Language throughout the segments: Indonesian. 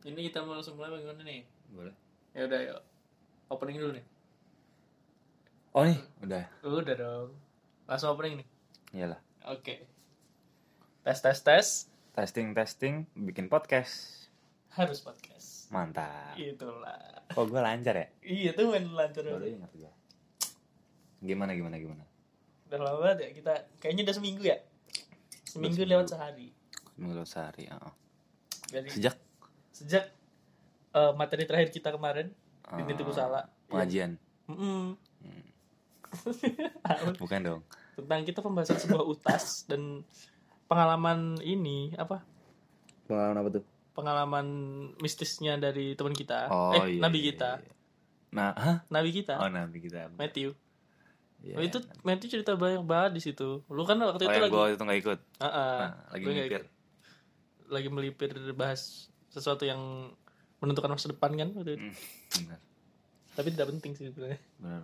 Ini kita mau langsung mulai bagaimana nih? Boleh. Ya udah yuk. Opening dulu nih. Oh nih, udah. Udah dong. Langsung opening nih. Iyalah. Oke. Tes tes tes. Testing testing bikin podcast. Harus podcast. Mantap. Itulah. Kok gue lancar ya? Iya tuh main lancar. Baru ingat gue. Gimana gimana gimana? Udah lama banget ya kita. Kayaknya udah seminggu ya. Seminggu seminggu. lewat sehari. Minggu sehari. Oh. Jadi Sejak sejak eh, materi terakhir kita kemarin di eh, Niti Kusala. pengajian. Mm-mm. Bukan dong. tentang kita pembahasan sebuah utas dan pengalaman ini apa Pengalaman apa tuh? pengalaman mistisnya dari teman kita Oh eh iya. nabi iya, kita iya. Nah, hah? nabi kita Oh nabi kita. Matthew Iya, Oh, itu iya. Matthew cerita banyak banget di situ lu kan waktu Oh itu lagi gue itu nggak ikut. Ah, ah. Nah, lagi ikut. lagi melipir bahas sesuatu yang menentukan masa depan kan waktu itu. Hmm, benar. tapi tidak penting sih sebenarnya Benar.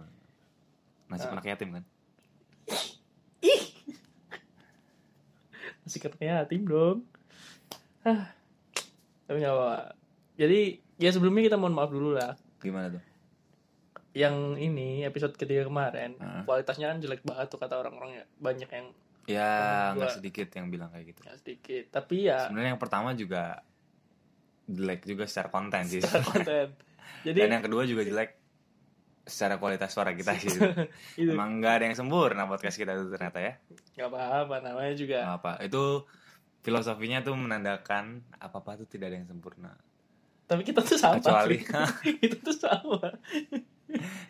Nasib Ah. anak yatim kan? masih katanya tim dong ah tapi nggak apa jadi ya sebelumnya kita mohon maaf dulu lah Gimana tuh? yang ini episode ketiga kemarin Heeh. kualitasnya kan jelek banget tuh kata orang-orang ya banyak yang Ya nggak sedikit yang bilang kayak gitu. nggak sedikit tapi ya Sebenarnya yang pertama juga jelek juga secara konten sih. secara konten Dan jadi yang kedua juga jelek secara kualitas suara kita sih. itu Emang nggak ada yang sempurna podcast kita itu ternyata ya. nggak apa-apa namanya juga Nggak apa. Itu filosofinya tuh menandakan apa-apa tuh tidak ada yang sempurna. tapi kita tuh sama Kecuali itu tuh sama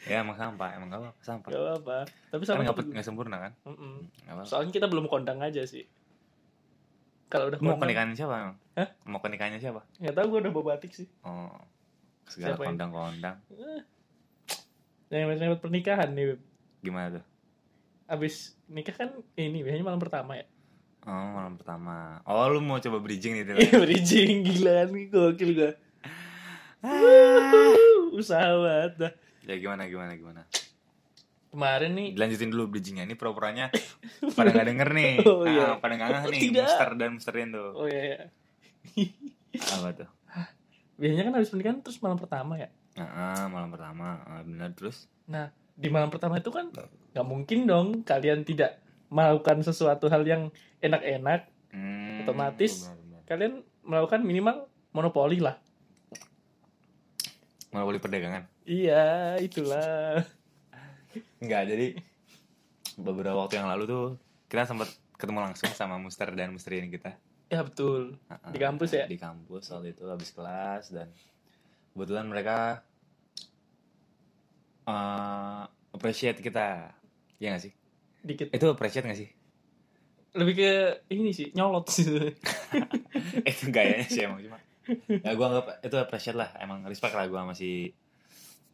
ya emang sampah, emang nggak apa sampah. nggak apa tapi Kan sama tuh- nggak sempurna kan? Mm-mm. Nggak apa. soalnya kita belum kondang aja sih kalau udah Mau kondang pernikahan siapa emang? Hah? Mau pernikahannya siapa? nggak tahu gue udah bawa batik sih Oh, segala kondang-kondang. yang menyebut pernikahan nih Beb. Gimana tuh? abis nikah kan ini biasanya malam pertama ya Oh, malam pertama. Oh, lu mau coba bridging nih? Iya bridging gila nih gokil gue usaha banget dah ya gimana gimana gimana? Kemarin nih Dilanjutin dulu bridgingnya. Ini pura-puranya pada nggak denger nih. Oh, Ah, iya. pada nggak ngeh Oh, nih. tidak. Muster dan musterin tuh. oh iya, iya. Apa tuh? biasanya kan habis pernikahan terus malam pertama ya Ah, ah, malam pertama. Ah, benar terus. nah di malam pertama itu kan nggak mungkin dong kalian tidak melakukan sesuatu hal yang enak-enak Hmm, Otomatis. benar-benar. kalian melakukan minimal monopoli lah Monopoli perdagangan. iya itulah Enggak, jadi beberapa waktu yang lalu tuh kita sempat ketemu langsung sama Muster dan Musterin kita. ya betul Di kampus ya? Di kampus waktu itu habis kelas dan kebetulan mereka eh appreciate kita. Ya gak sih? dikit Itu appreciate gak sih? lebih ke ini sih nyolot sih itu gayanya sih emang cuma. Ya gua anggap itu appreciate lah, emang respect lah gua sama si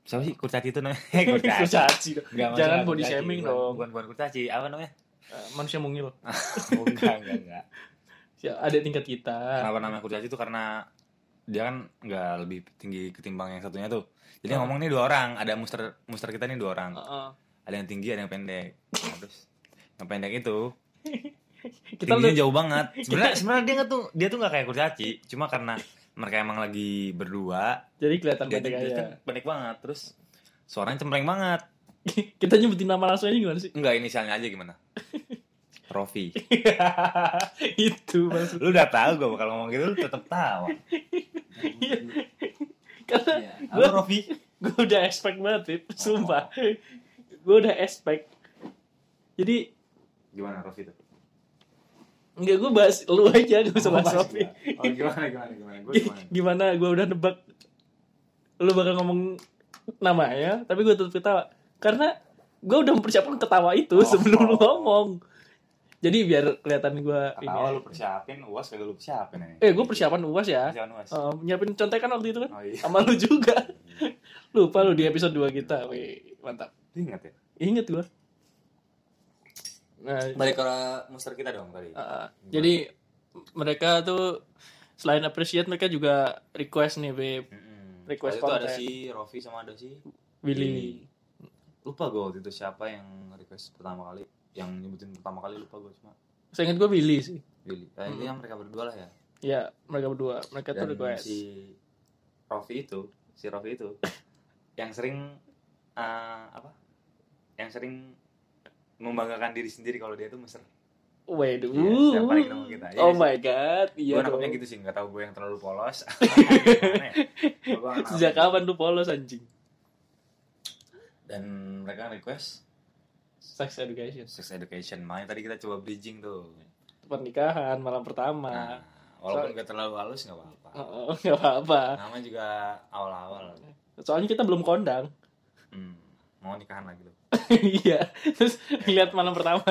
Siapa sih kurcaci itu namanya? Kurcaci. kurcaci. Enggak, Jangan body kurcaci. shaming Bukan- dong. Bukan bukan kurcaci, apa namanya? Eh, manusia mungil Oh, enggak, enggak, enggak. ya, ada tingkat kita Kenapa namanya kurcaci itu karena dia kan nggak lebih tinggi ketimbang yang satunya tuh. Jadi Oh. ngomong nih dua orang, ada muster muster kita nih dua orang. Heeh. Ada yang tinggi, ada yang pendek. Nah, terus yang pendek itu kita tingginya udah jauh banget. Sebenarnya sebenarnya dia nggak tuh dia tuh nggak kayak kurcaci, cuma karena mereka emang lagi berdua, jadi kelihatan pendek aja kan pendek banget. Terus suaranya cempreng banget. kita nyebutin nama langsung aja gimana sih Enggak inisialnya aja gimana? Rofi. itu maksud Lu udah tahu gue bakal ngomong gitu, lu tetep tahu. karena Iya. Gua- Halo Rofi. gue udah expect banget Pip. sumpah gue udah expect jadi Gimana Rofi tuh? Enggak gue bahas lu aja gak usah bahas Oh, Rofi Oh gimana gimana gimana? Gue Gi- gimana? gimana gue udah nebak lu bakal ngomong namanya tapi gue tetap ketawa karena gue udah mempersiapkan ketawa itu Oh. sebelum lu ngomong jadi biar kelihatan gue Ketawa lu persiapin, uas kagak lu persiapin nih. eh gue persiapan uas ya Persiapan uas. Eh, nyiapin contekan waktu itu kan Oh iya. sama lu juga lupa lu di episode 2 kita Wih, mantap ingat ya? inget gue nah Balik ke monster kita dong tadi. Uh, jadi mereka tuh selain appreciate mereka juga request nih Beb. Mm-mm. request itu ada si Rofi sama ada si Willy. Lupa gue waktu itu siapa yang request pertama kali, yang nyebutin pertama kali lupa gue cuma saya ingat gue Willy sih. Willy. Nah, intinya mereka berdua lah ya. ya mereka berdua. Mereka tuh Dan request. si Rofi itu si Rofi itu yang sering eh, apa? Yang sering membanggakan diri sendiri kalau dia tuh mesra Waduh. Iya, setiap kali ketemu kita. Iya oh sih. my god, iya gue nangkepnya gitu sih nggak tahu gue yang terlalu polos ya? Nggak Sejak kapan tuh polos anjing? dan mereka request Sex education. sex education makanya tadi kita coba bridging tuh Pernikahan malam nah, pertama. walaupun gak terlalu halus nggak apa-apa Oh, nggak apa-apa. namanya juga awal-awal Soalnya kita belum kondang. hmm, mau nikahan lagi tuh Iya. Terus lihat malam pertama.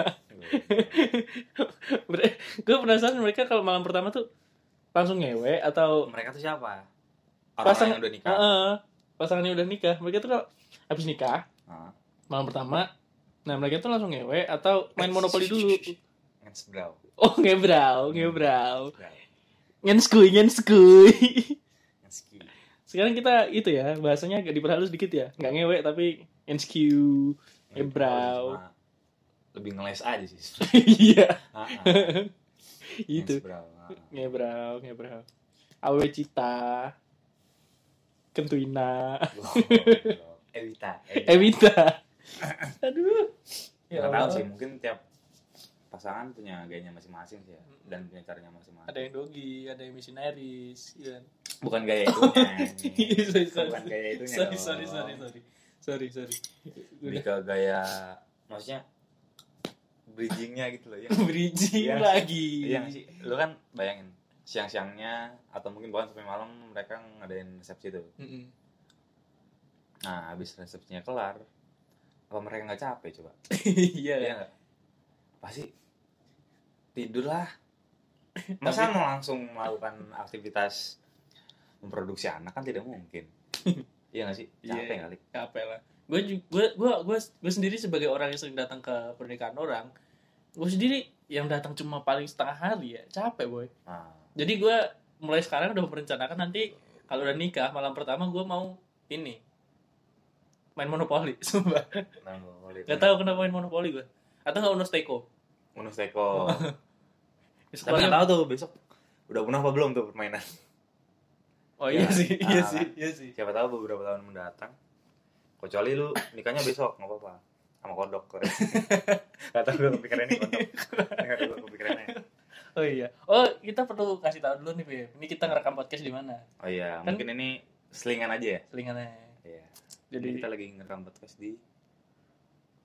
gue penasaran mereka kalau malam pertama tuh langsung ngewe atau mereka tuh siapa orang pasang yang udah nikah Heeh. pasangannya udah nikah. Mereka tuh kalau habis nikah Ah. malam pertama, nah mereka tuh langsung ngewe atau main monopoli dulu. Ngensbrow. Oh ngebrau, ngebrau. Ngenskuy, ngenskuy. Ngenski. Sekarang kita itu ya, bahasanya agak diperhalus dikit ya. Nggak ngewe tapi ngenskuy. Ngebrau. Cuma lebih ngeles aja sih Iya, Ah, ah. itu. Ngensbrow. Ah. Ngebrau, ngebrau. Awe Cita. Kentuina. Evita Evita. Aduh. Ya tahu sih mungkin tiap pasangan punya gayanya masing-masing sih ya dan punya caranya masing-masing Ada yang dogi, ada yang missionaries, iya. bukan gaya sorry, sorry. bukan gaya itunya sorry, sorry, sorry, sorry. Sorry, sorry. lebih ke gaya maksudnya bridgingnya gitu loh ya Bridging Iya. lagi. iya. Nggak sih lu kan bayangin siang-siangnya atau mungkin bahkan sampai malam mereka ngadain resepsi tuh. Mm-mm. nah habis resepsinya kelar apa mereka nggak capek coba? Iya, Iya nggak? Pasti tidur lah. Masa mau langsung melakukan aktivitas memproduksi anak kan tidak mungkin iya nggak sih? Iya, capek iya. kali. capek lah. Gue gue gue gue sendiri sebagai orang yang sering datang ke pernikahan orang gue sendiri yang datang cuma paling setengah hari ya capek boy. Nah jadi gue mulai sekarang udah merencanakan nanti kalau udah nikah malam pertama gue mau ini main monopoli sumpah. Nah, gak tahu kenapa main monopoli gue atau nggak unos teko Unus teko tapi nggak tahu tuh besok udah punah apa belum tuh permainan oh iya Ya, sih iya ah, sih iya sih. Siapa tahu beberapa tahun mendatang. Kecuali lu nikahnya besok nggak apa-apa. Sama kodok nggak tahu gue kepikirannya kodok. Nggak tahu gue kepikirannya. Oh iya. Oh kita perlu kasih tahu dulu nih Beb. ini kita ngerekam podcast di mana? Oh iya. Kan- mungkin ini selingan aja ya? Selingannya. Iya. Jadi Jadi kita lagi ngerekam podcast di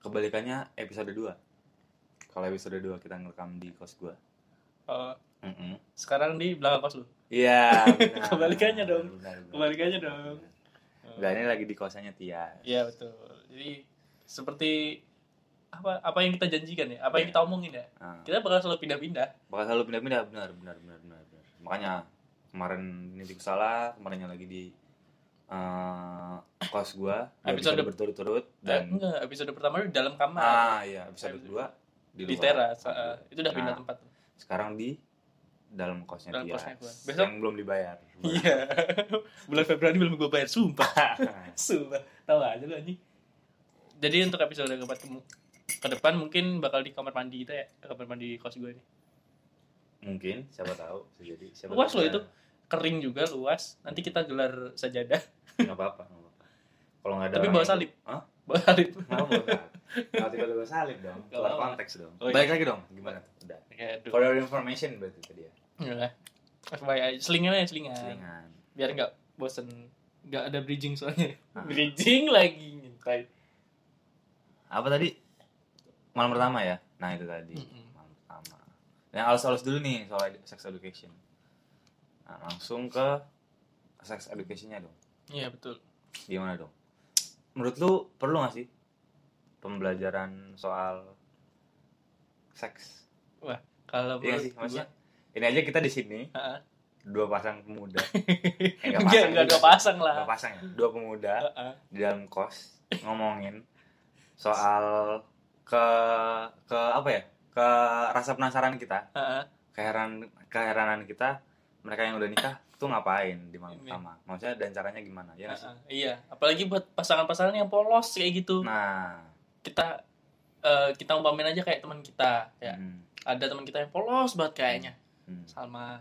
kebalikannya episode 2 kalau episode 2 kita ngerekam di kos gua oh, Mm-mm. sekarang di belakang kos lu iya. Kebalikannya dong. Benar, benar. Kebalikannya dong. Enggak, ini lagi di kosannya Tia Iya betul. Jadi seperti apa apa yang kita janjikan ya, apa yang kita omongin ya. Nah, Kita bakal selalu pindah-pindah. bakal selalu pindah-pindah benar benar benar benar benar makanya kemarin ini juga salah kemarinnya lagi di eh, kos gua Episode- episode berturut-turut Dan dan enggak, episode pertama di dalam kamar ah iya episode kedua di, luar. teras. Eh, itu udah pindah Nah. tempat. sekarang di dalam kosnya Dalam Tia kosnya gua. Besok- yang belum dibayar Iya. Bulan Februari belum gue bayar sumpah. Sumpah. Tahu aja lu anjing. Jadi untuk episode keempat ke, ke depan mungkin bakal di kamar mandi kita ya, kamar mandi kos gue nih. mungkin siapa tahu jadi siapa Luas loh itu. Kering juga luas. Nanti kita gelar sajadah. nggak apa-apa kalau nggak ada Tapi bawa salib. Hah? Bawa salib. Nggak bawa. Nggak tiba-tiba salib dong keluar konteks dong Oh, iya. balik lagi dong gimana udah aduh. for your information berarti tadi ya Enggak. FYI, selingan aja selingan. selingan Biar nggak bosen. Nggak ada bridging soalnya. Ah. Bridging lagi ngintai. apa tadi malam pertama ya nah itu tadi Mm-mm. malam pertama yang alus-alus dulu nih soal ed- sex education nah, langsung ke sex educationnya dong Iya betul. gimana dong menurut lu perlu gak sih pembelajaran soal seks Kalau iya menurut sih maksudnya ini aja kita di sini. Dua pasang pemuda. Eh, Enggak, pasang juga dua pasang lah. Dua pasang ya? Dua pemuda di dalam kos ngomongin soal ke ke apa ya? Ke rasa penasaran kita. Keheran keheranan kita mereka yang udah nikah tuh ngapain di malam pertama maksudnya dan caranya gimana? Ya Ha-ha. Iya, apalagi buat pasangan-pasangan yang polos kayak gitu. nah. Kita eh, kita umpamin aja kayak teman kita, ya. hmm, Ada teman kita yang polos banget kayaknya. Hmm. Salma.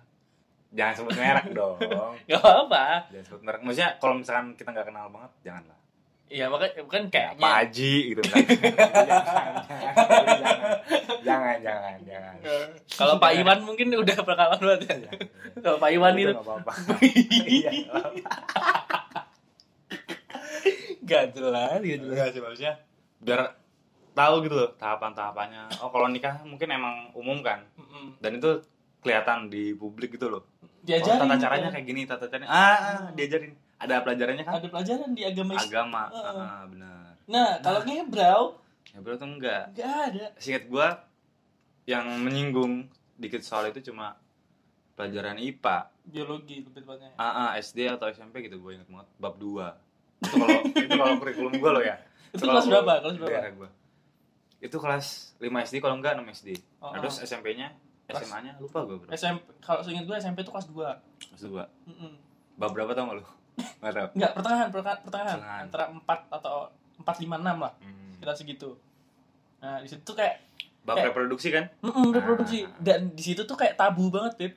jangan sebut merek dong Gak apa-apa. jangan sebut merek maksudnya kalau misalkan kita nggak kenal banget janganlah Iya makanya bukan kayaknya. Pak Haji gitu kan jangan, jangan, jangan jangan jangan Kalau Pak Iwan mungkin udah pengalaman banget ya. Kalau Pak Iwan itu nggak apa-apa iya gak jelas, gak jelas. Sih maksudnya biar tahu gitu loh tahapan-tahapannya. Oh kalau nikah mungkin emang umum kan dan itu kelihatan di publik gitu loh. Oh, Diajarin. tata caranya kayak gini, tata caranya. Ah, ah, diajarin. Ada pelajarannya kan? ada pelajaran di agama. Agama. Heeh. Ah, benar. Nah, kalau ngebrau Ya bro tuh enggak. gak ada. Singkat gua yang menyinggung dikit soal itu cuma pelajaran IPA, Biologi lebih tepatnya. AA, SD atau SMP gitu gue inget banget bab 2 itu kalau itu kalau kurikulum gue loh ya Itu kelas berapa? Kelas berapa? gua. itu kelas 5 SD kalau enggak 6 SD Oh, nah, terus SMP-nya Kelas- SMA nya lupa gue bro SMP kalau seingat gue SMP itu kelas 2. kelas 2 Mm-mm. bab berapa tau gak lu nggak tau Enggak, pertengahan, pertengahan, pertengahan. Antara 4 atau 4 5 6 lah. hmm. Kita segitu. Nah, di situ tuh kayak bab Kayak- reproduksi kan mm reproduksi Ah. dan di situ tuh kayak tabu banget, Beb.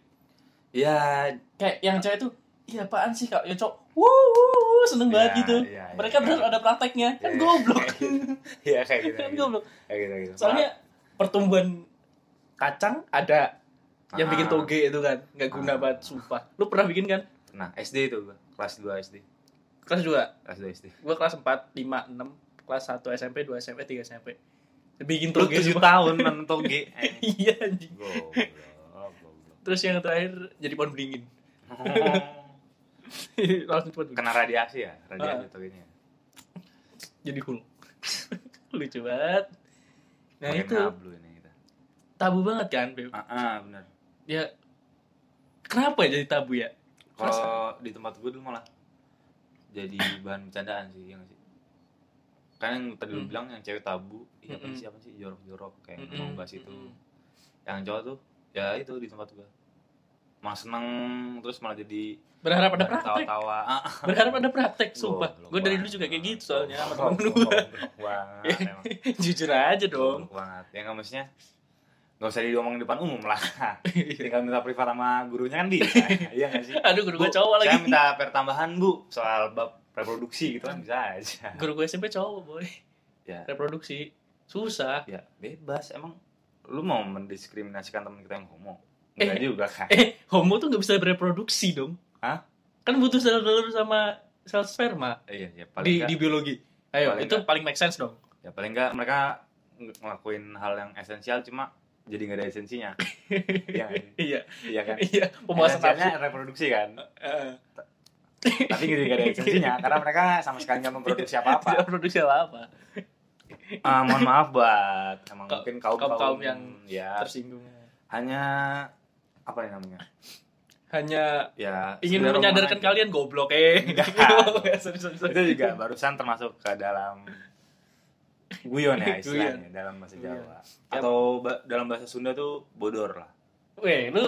ya Kayak yang cewek tuh, iya apaan sih kak? Ya cowok, wuh, wuh, wuh, seneng Iya, banget gitu. iya, iya. Mereka benar ada prakteknya, kan Iya. goblok. ya kayak gitu kan kayak gitu. goblok. kayak gitu, gitu. Soalnya pertumbuhan kacang ada yang Ah. bikin toge itu kan, nggak guna Ah. banget, sumpah. Lu pernah bikin kan? nah SD itu gua kelas 2 SD Kelas 2, kelas 2 SD gua kelas 4, 5, 6, kelas 1 SMP, 2 SMP, 3 SMP. Bikin lu toge 7 sumpah. tahun nonton toge Eh, Iya anjing. Terus yang terakhir jadi pohon beringin. Langsung pohon kena radiasi ya radiasi Ah. togenya Jadi cool. Lucu banget. Nah Makin itu tabu banget kan, Beb. ah ah, benar Ya kenapa ya jadi tabu ya? kalau di tempat gue dulu malah jadi bahan bercandaan sih yang sih kan yang tadi lu Hmm. bilang yang cewek tabu iya apa Mm-mm. sih apa sih jorok-jorok kayak mau bahas itu mm-mm. yang cowok tuh ya itu di tempat gue malah seneng terus malah jadi Berharap ada praktek. tawa-tawa. Berharap ada praktek, sumpah. Gue dari dulu juga kayak gitu soalnya sama temen gue. Jujur aja dong. Banget ya nggak maksudnya nggak usah diomongin di depan umum lah tinggal minta privat sama gurunya kan bisa iya nggak sih Aduh, guru gue cowok lagi. Saya minta pertambahan bu soal bab reproduksi gitu kan bisa aja. Guru gue SMP cowok, boy. Ya, Reproduksi. Susah. ya bebas. Emang lu mau mendiskriminasikan teman kita yang homo? Enggak Eh. juga kan? Eh, homo tuh nggak bisa bereproduksi dong. Hah? Kan butuh sel telur sama sel sperma Iya, ya paling di, nggak- di biologi. Ayo, Paling itu nggak. paling make sense dong. ya paling enggak mereka ng- ngelakuin hal yang esensial cuma jadi nggak ada esensinya. Iya sih? Iya, Iya kan? iya. Nafsu. reproduksi kan, Eh, tapi jadi nggak ada esensinya karena mereka sama sekali nggak memproduksi apa-apa. Tidak produksi apa-apa. Ah, mohon maaf buat emang Ka- mungkin kaum kaum-kaum yang ya Tersinggung. hanya apa nih namanya Hanya ya ingin menyadarkan kalian goblok eh. Enggak. Itu juga barusan termasuk ke dalam guyon ya istilahnya dalam bahasa Guyon. Jawa atau ba- dalam bahasa Sunda tuh bodor lah Weh, lu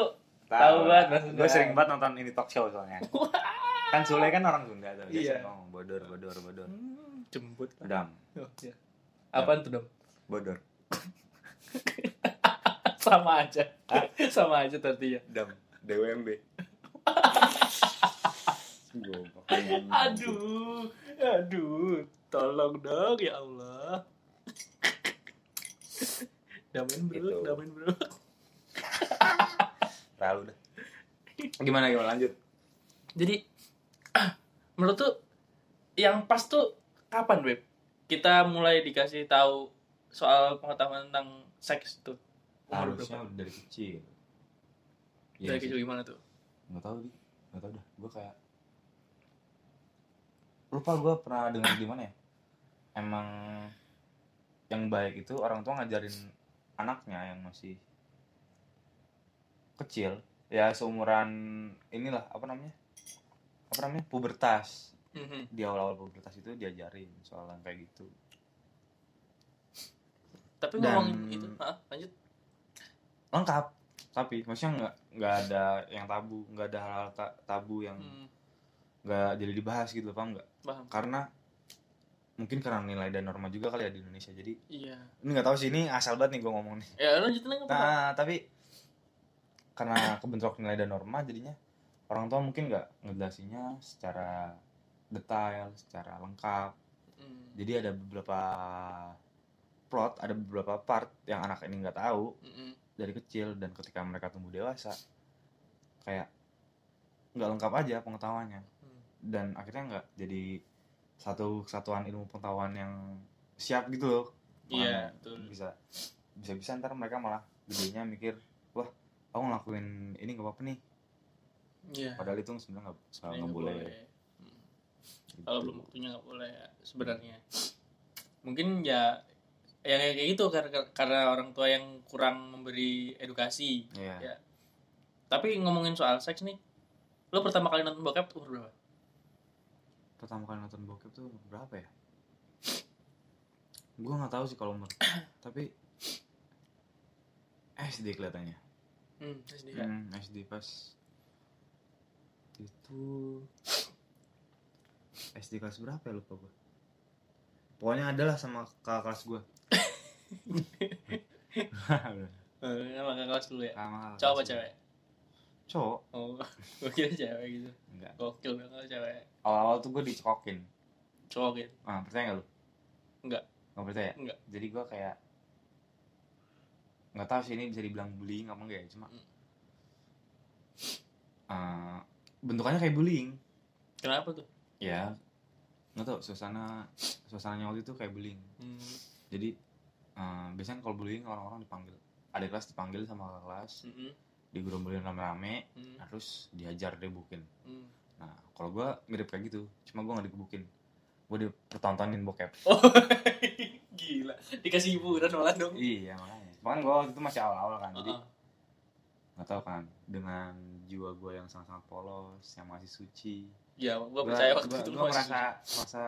Tahu banget bahasa Sunda. gue sering banget nonton ini talk show soalnya kan Sule kan orang Sunda tuh Iya. ngomong bodor bodor bodor Hmm, jemput. dam Oh, iya. Apaan tuh, Dom? bodor Sama aja. Sama aja tadi ya. dam DWMB. Aduh, aduh, tolong dong ya Allah. Damain bro, Gitu. damain bro. terlalu dah gimana gimana lanjut Jadi, menurut tuh yang pas tuh kapan web? Kita mulai dikasih tahu soal pengetahuan tentang seks tuh. Umur harusnya berapa? dari kecil Dari kecil gimana tuh? nggak tahu di nggak tahu dah gue kayak lupa gue pernah dengar di mana ya emang yang baik itu orang tua ngajarin anaknya yang masih kecil ya seumuran inilah apa namanya? Apa namanya? Pubertas. Mhm. di awal-awal pubertas itu diajarin soal yang kayak gitu. Tapi Dan- ngomongin itu, lanjut. lengkap. Tapi maksudnya nggak nggak ada yang tabu nggak ada hal-hal ta- tabu yang Hmm, nggak jadi dibahas gitu paham nggak? Paham. karena mungkin karena nilai dan norma juga kali ya di Indonesia jadi Iya. ini nggak tahu sih ini asal banget nih gue ngomong nih Ya lanjutin nggak nah tapi karena kebentrok nilai dan norma jadinya orang tua mungkin nggak ngejelasinnya secara detail secara lengkap Hmm. jadi ada beberapa plot ada beberapa part yang anak ini nggak tahu Mm-mm. dari kecil dan ketika mereka tumbuh dewasa kayak nggak lengkap aja pengetahuannya Hmm. dan akhirnya nggak jadi satu kesatuan ilmu pengetahuan yang siap gitu loh Iya, betul. bisa bisa bisa ntar mereka malah gedenya mikir wah aku ngelakuin ini gak apa-apa nih Iya. padahal itu sebenarnya nggak nggak nggak boleh Hmm. Gitu. Kalau belum waktunya nggak boleh ya, sebenarnya. Mungkin ya yang kayak gitu karena karena orang tua yang kurang memberi edukasi. Iya. Ya. Tapi ngomongin soal seks nih, lo pertama kali nonton bokep umur berapa? Pertama kali nonton bokep tuh berapa ya gue nggak tahu sih kalau umur tapi SD kelihatannya Hmm, SD ya. Hmm, SD pas itu SD kelas berapa ya lupa gue pokoknya adalah sama kakak kelas gue sama kakak kelas dulu ya. sama gua. cewek? Cowok Oh, gue kira cewek gitu. enggak Gokil banget kalau cewek. awal-awal tuh gue dicekokin Cowok gitu. ah percaya nggak lu Enggak. nggak percaya Enggak. jadi gue kayak nggak tahu sih ini bisa dibilang bullying apa enggak ya cuma Hmm. eh, bentukannya kayak bullying Kenapa tuh? ya nggak tahu suasana suasananya waktu itu kayak bullying Hmm. jadi eh, biasanya kalau bullying orang-orang dipanggil ada kelas dipanggil sama kelas Mm-mm. Digerombolin rame-rame Hmm. terus dihajar digebukin Hmm. nah kalau gue mirip kayak gitu cuma gue nggak digebukin gue dipertontonin bokep Oh, gila. Dikasih hiburan malah dong. iya makanya cuma kan gue waktu itu masih awal-awal kan jadi Heeh. nggak tahu kan dengan jiwa gue yang sangat-sangat polos yang masih suci Ya, gue Gua- percaya waktu gua- itu gua lu masih merasa merasa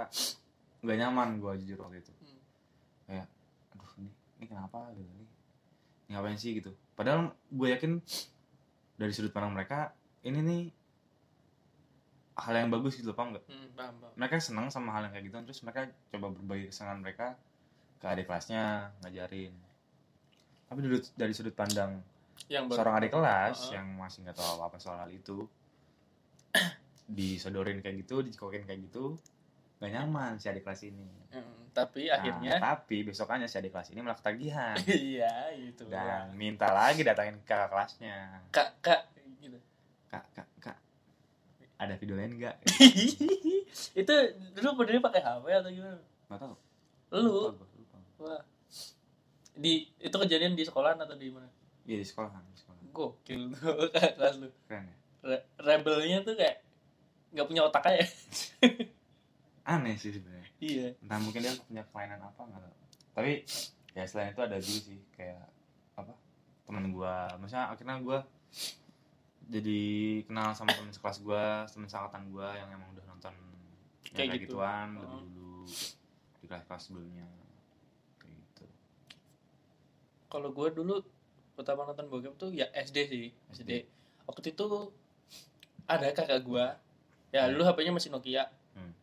nggak nyaman gue jujur waktu itu Hmm. kayak aduh ini ini kenapa gitu ini ngapain sih gitu padahal gue yakin dari sudut pandang mereka ini nih hal yang bagus gitu paham nggak Hmm, paham, paham. mereka senang sama hal yang kayak gitu terus mereka coba berbagi kesenangan mereka ke adik kelasnya ngajarin tapi dari, dari sudut pandang Yang baru- seorang adik kelas Heeh. yang masih nggak tahu apa apa soal hal itu disodorin kayak gitu dicekokin kayak gitu gak nyaman si adik kelas ini Hmm, tapi Nah, akhirnya tapi besokannya si adik kelas ini malah ketagihan iya itu. dan minta lagi datangin kakak kelasnya Kak, kak gitu. kak kak kak ada video lain nggak itu dulu modelnya pakai HP atau gimana? nggak tahu Lu, lupa gua, lupa. wah. Di itu kejadian di sekolahan atau di mana? iya di sekolah di sekolah Gokil tuh kakak kelas lu. keren ya Re- rebelnya tuh kayak nggak punya otak aja. Aneh sih sebenarnya iya. entah mungkin dia punya kelainan apa nggak tahu tapi ya selain itu ada juga sih kayak apa teman gua maksudnya akhirnya gua jadi kenal sama teman sekelas gua teman seangkatan gua yang emang udah nonton Kayak kayak, gitu. gituan Oh. lebih dulu di kelas-kelas sebelumnya kayak gitu Kalau gue dulu pertama nonton bokep tuh ya SD sih, SD. Waktu itu ada kakak gue. Ya, Hmm. dulu HP-nya masih Nokia.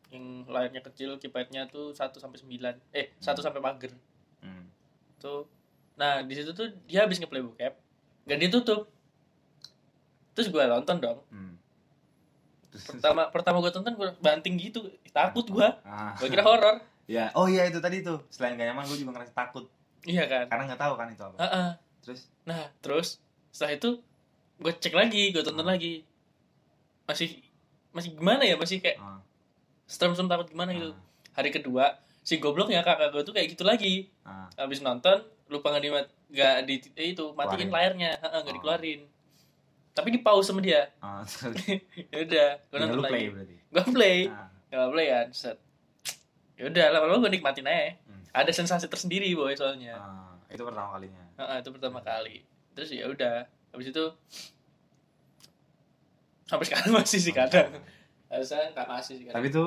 Yang layarnya kecil, keypadnya tuh 1 sampai 9. Eh, 1 Hmm. sampai pagar. hmm. Tuh. Nah, di situ tuh dia habis ngeplay bokep. Gak ditutup. Terus gue nonton dong. Hmm. Terus, Pertama pertama gue tonton gue banting gitu. Takut gue. ah. Gue kira horor. ya oh iya itu tadi tuh selain gak nyaman gue juga ngerasa takut Iya kan? karena nggak tahu kan itu apa Heeh. terus Nah, terus setelah itu gue cek lagi, gue tonton Hmm. lagi. Masih masih gimana ya? Masih kayak ah, serem-serem takut gimana gitu. ah, Hari kedua, si gobloknya kakak gue tuh kayak gitu lagi. ah. Habis nonton, lupa nggak di nggak di eh, itu matiin Keluarin. layarnya, nggak Oh. dikeluarin. Tapi di pause sama dia. ah, terus Ya udah, gue ya, nonton lagi. Gue play, ah. gue play kan. Set. Ya udah, lama-lama gue nikmatin aja. Hmm. Ada sensasi tersendiri boy soalnya. Ah, itu pertama kalinya Heeh, itu pertama kali. Terus ya udah, habis itu sampai sekarang masih sih kadang. Saya nggak masih sih. Tapi itu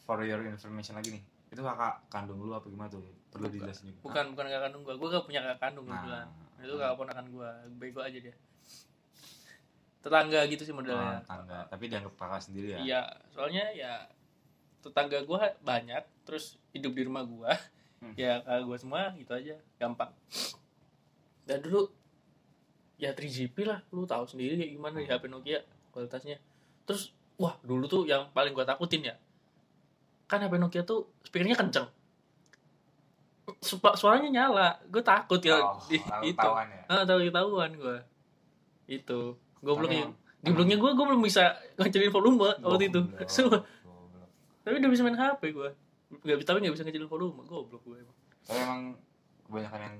for your information lagi nih. Itu kakak kandung lu apa gimana tuh? Perlu dijelasin juga. Bukan bukan kakak kandung gua. Gua gak punya kakak kandung Nah. kebetulan. Itu kakak ponakan gua. Bego aja dia. Tetangga gitu sih modelnya. tangga. Tapi dianggap kakak sendiri ya. Iya, soalnya ya tetangga gua banyak, terus hidup di rumah gua. Hmm. Ya kakak gua semua gitu aja, gampang. Dan dulu ya 3GP lah, lu tahu sendiri kayak gimana di Hmm. HP Nokia. kualitasnya terus wah dulu tuh yang paling gua takutin ya. Kan HP Nokia tuh speakernya kenceng. Suaranya nyala. Gue takut ya Oh, di- itu. ya. ah tahu ketahuan gue itu. Gobloknya Emang- di blognya gue gue belum bisa ngecilin volume waktu itu. goblok. tapi udah bisa main HP gue nggak bisa tapi nggak bisa ngecilin volume. Goblok gue emang. Tapi emang kebanyakan yang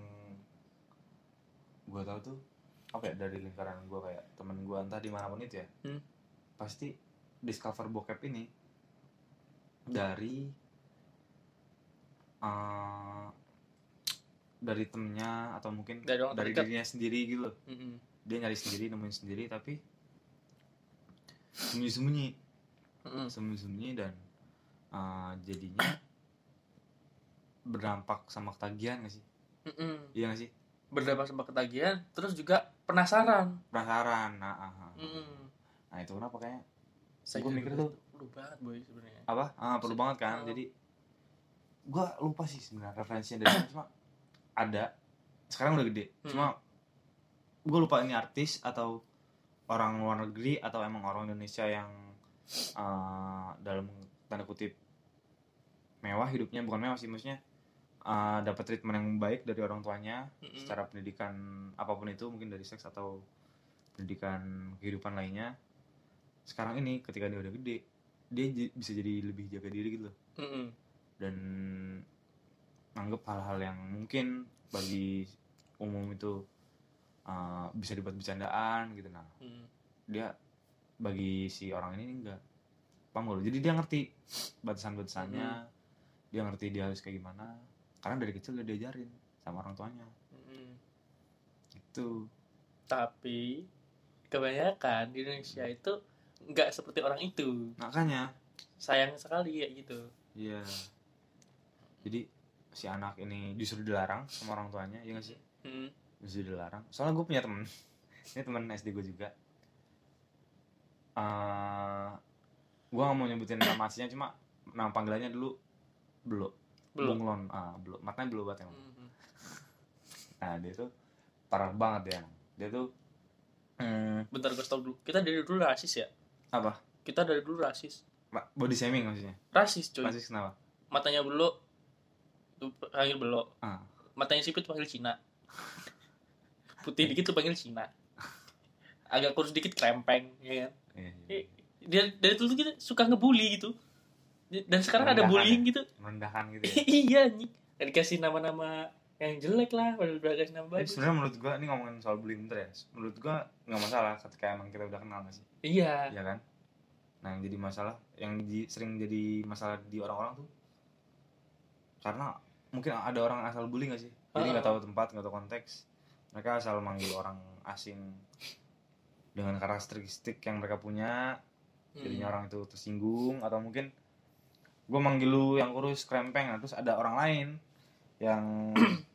gue tahu tuh apa ya dari lingkaran gue kayak temen gue entah di mana pun itu ya Hmm. pasti discover bokep ini dari eh, dari temennya atau mungkin Dari dari terdekat. dirinya sendiri gitu loh Mm-mm. dia nyari sendiri nemuin sendiri tapi sembunyi-sembunyi Mm-mm. sembunyi-sembunyi dan eh, jadinya berdampak sama ketagihan gak sih Mm-mm. iya gak sih berdampak sama ketagihan terus juga penasaran penasaran nah, ah, ah. Mm-mm. nah itu kenapa kayaknya Saya juga mikir itu tuh. perlu banget boy sebenarnya apa ah, perlu banget kan Oh. jadi gua lupa sih sebenarnya referensinya dari cuma ada sekarang udah gede Hmm. cuma gua lupa ini artis atau orang luar negeri atau emang orang Indonesia yang eh, dalam tanda kutip mewah hidupnya bukan mewah sih maksudnya eh, dapat treatment yang baik dari orang tuanya Mm-mm. secara pendidikan apa pun itu mungkin dari seks atau pendidikan kehidupan lainnya sekarang ini ketika dia udah gede dia bisa jadi lebih jaga diri gitu loh. Mm-mm. dan anggap hal-hal yang mungkin bagi umum itu uh, bisa dibuat bercandaan gitu nah Mm. dia bagi si orang ini enggak paham gak lo? jadi dia ngerti batasan-batasannya dia ngerti dia harus kayak gimana karena dari kecil udah diajarin sama orang tuanya Mm-mm. itu tapi kebanyakan di Indonesia itu nggak seperti orang itu makanya sayang sekali kayak gitu Iya. Jadi si anak ini disuruh dilarang sama orang tuanya, ya nggak sih? Mm. Disuruh dilarang. Soalnya gue punya temen, ini temen SD gue juga. eh gue gak mau nyebutin nama aslinya, cuma nama panggilannya dulu Belo. belum Bunglon. Ah, Belo. Makanya Belo banget emang. Mm. Nah, dia tuh parah banget ya. Dia tuh hmm, bentar gue stop dulu kita dari dulu rasis ya apa? kita dari dulu rasis Body shaming maksudnya. rasis cuy Masih kenapa? matanya belok tuh panggil belok Ah. matanya sipit panggil Cina putih dikit tuh panggil Cina agak kurus dikit krempeng ya kan Iya, iya. Eh, dia dari dulu kita suka ngebully gitu dan sekarang ada Merendahkan bullying gitu Merendahkan gitu ya. iya nih dikasih nama-nama yang jelek lah udah kasih nama bagus sebenarnya menurut gua ini ngomongin soal bullying bentar ya. Menurut gua nggak masalah ketika emang kita udah kenal sih? iya Iya kan? Nah, yang jadi masalah, yang di- sering jadi masalah di orang-orang tuh karena mungkin ada orang asal bully gak sih? Jadi nggak tahu tempat, nggak tahu konteks. Mereka asal manggil orang asing dengan karakteristik yang mereka punya, jadinya Hmm. orang itu tersinggung atau mungkin gue manggil lu yang kurus krempeng, nah, terus ada orang lain yang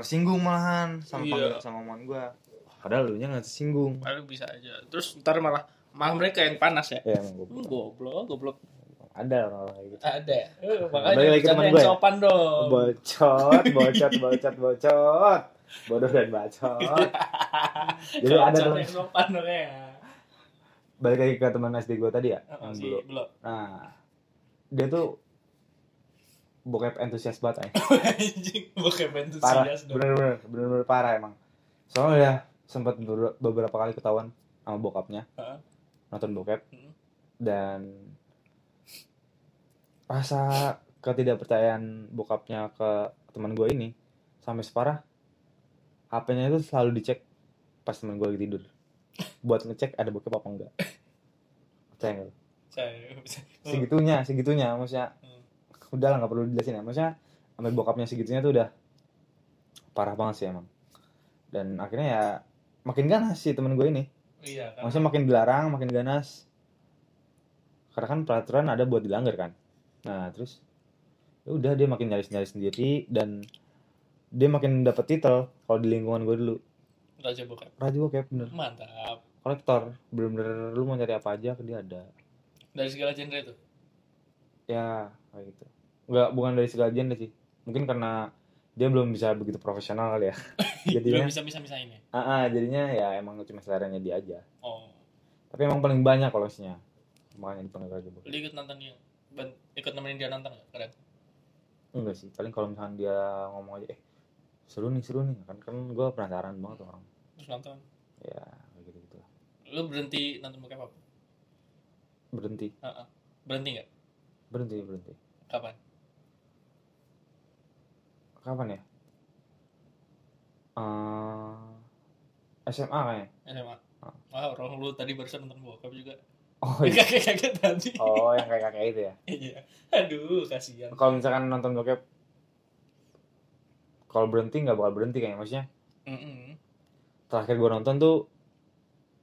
tersinggung malahan sama Iya. panggil sama omongan gue. Padahal lu nya nggak tersinggung. Paling bisa aja terus ntar malah malah mereka yang panas ya Ya emang goblok. Hmm, goblok goblok Ada kayak gitu. ada Balik makanya lagi teman gue ya? sopan dong bocot bocot bocot bocot bodoh dan bacot jadi ada teman yang sopan dong ya balik lagi ke teman SD gue tadi ya Oh, yang si dulu belum nah dia tuh bokep entusias banget ya anjing bukan parah. entusias dong. Bener-bener bener-bener parah emang. Soalnya ya sempat beber- beberapa kali ketahuan sama bokapnya. Heeh. nonton bokep. Hmm. dan rasa ketidakpercayaan bokapnya ke teman gue ini sampai separah HP-nya itu selalu dicek pas teman gue lagi tidur. Buat ngecek ada bokep apa enggak. Percaya nggak segitunya segitunya maksudnya. Udah lah nggak perlu dijelasin ya. Maksudnya sampai bokapnya segitunya tuh udah parah banget sih emang. Dan akhirnya ya makin ganas sih temen gue ini. Iya kan maksudnya makin dilarang makin ganas. Karena kan peraturan ada buat dilanggar kan. Nah terus ya udah dia makin nyari nyari sendiri dan dia makin dapet titel kalau di lingkungan gue dulu. Raja bokep. Raja bokep bener. Mantap. Kolektor. Bener-bener lu mau cari apa aja ke dia ada. Dari segala genre itu ya kayak gitu nggak bukan dari segala genre sih. Mungkin karena dia belum bisa begitu profesional kali ya. Belum jadinya bisa bisa bisa ini ah ah, jadinya ya emang cuma seleranya dia aja. Oh. Tapi emang paling banyak kolosnya makanya dipanggil raja bokep lu ikut nonton ban- ikut nemenin dia nonton nggak kadang enggak sih paling kalau misalkan dia ngomong aja eh seru nih seru nih. Kan kan gue penasaran banget tuh orang. Terus nonton? Ya kayak gitu gitu lu berhenti nonton bokep apa? Berhenti. Heeh. berhenti nggak? Berhenti berhenti. Kapan kapan ya Eh SMA kayaknya SMA Ah. Wah, orang lu tadi barusan nonton bokep juga. oh iya. Kakek kakek tadi. oh yang kayak kakek itu ya Iya. Aduh, kasihan. kalau misalkan nonton bokep kalau berhenti nggak bakal berhenti kayaknya maksudnya Mm-mm. terakhir gue nonton tuh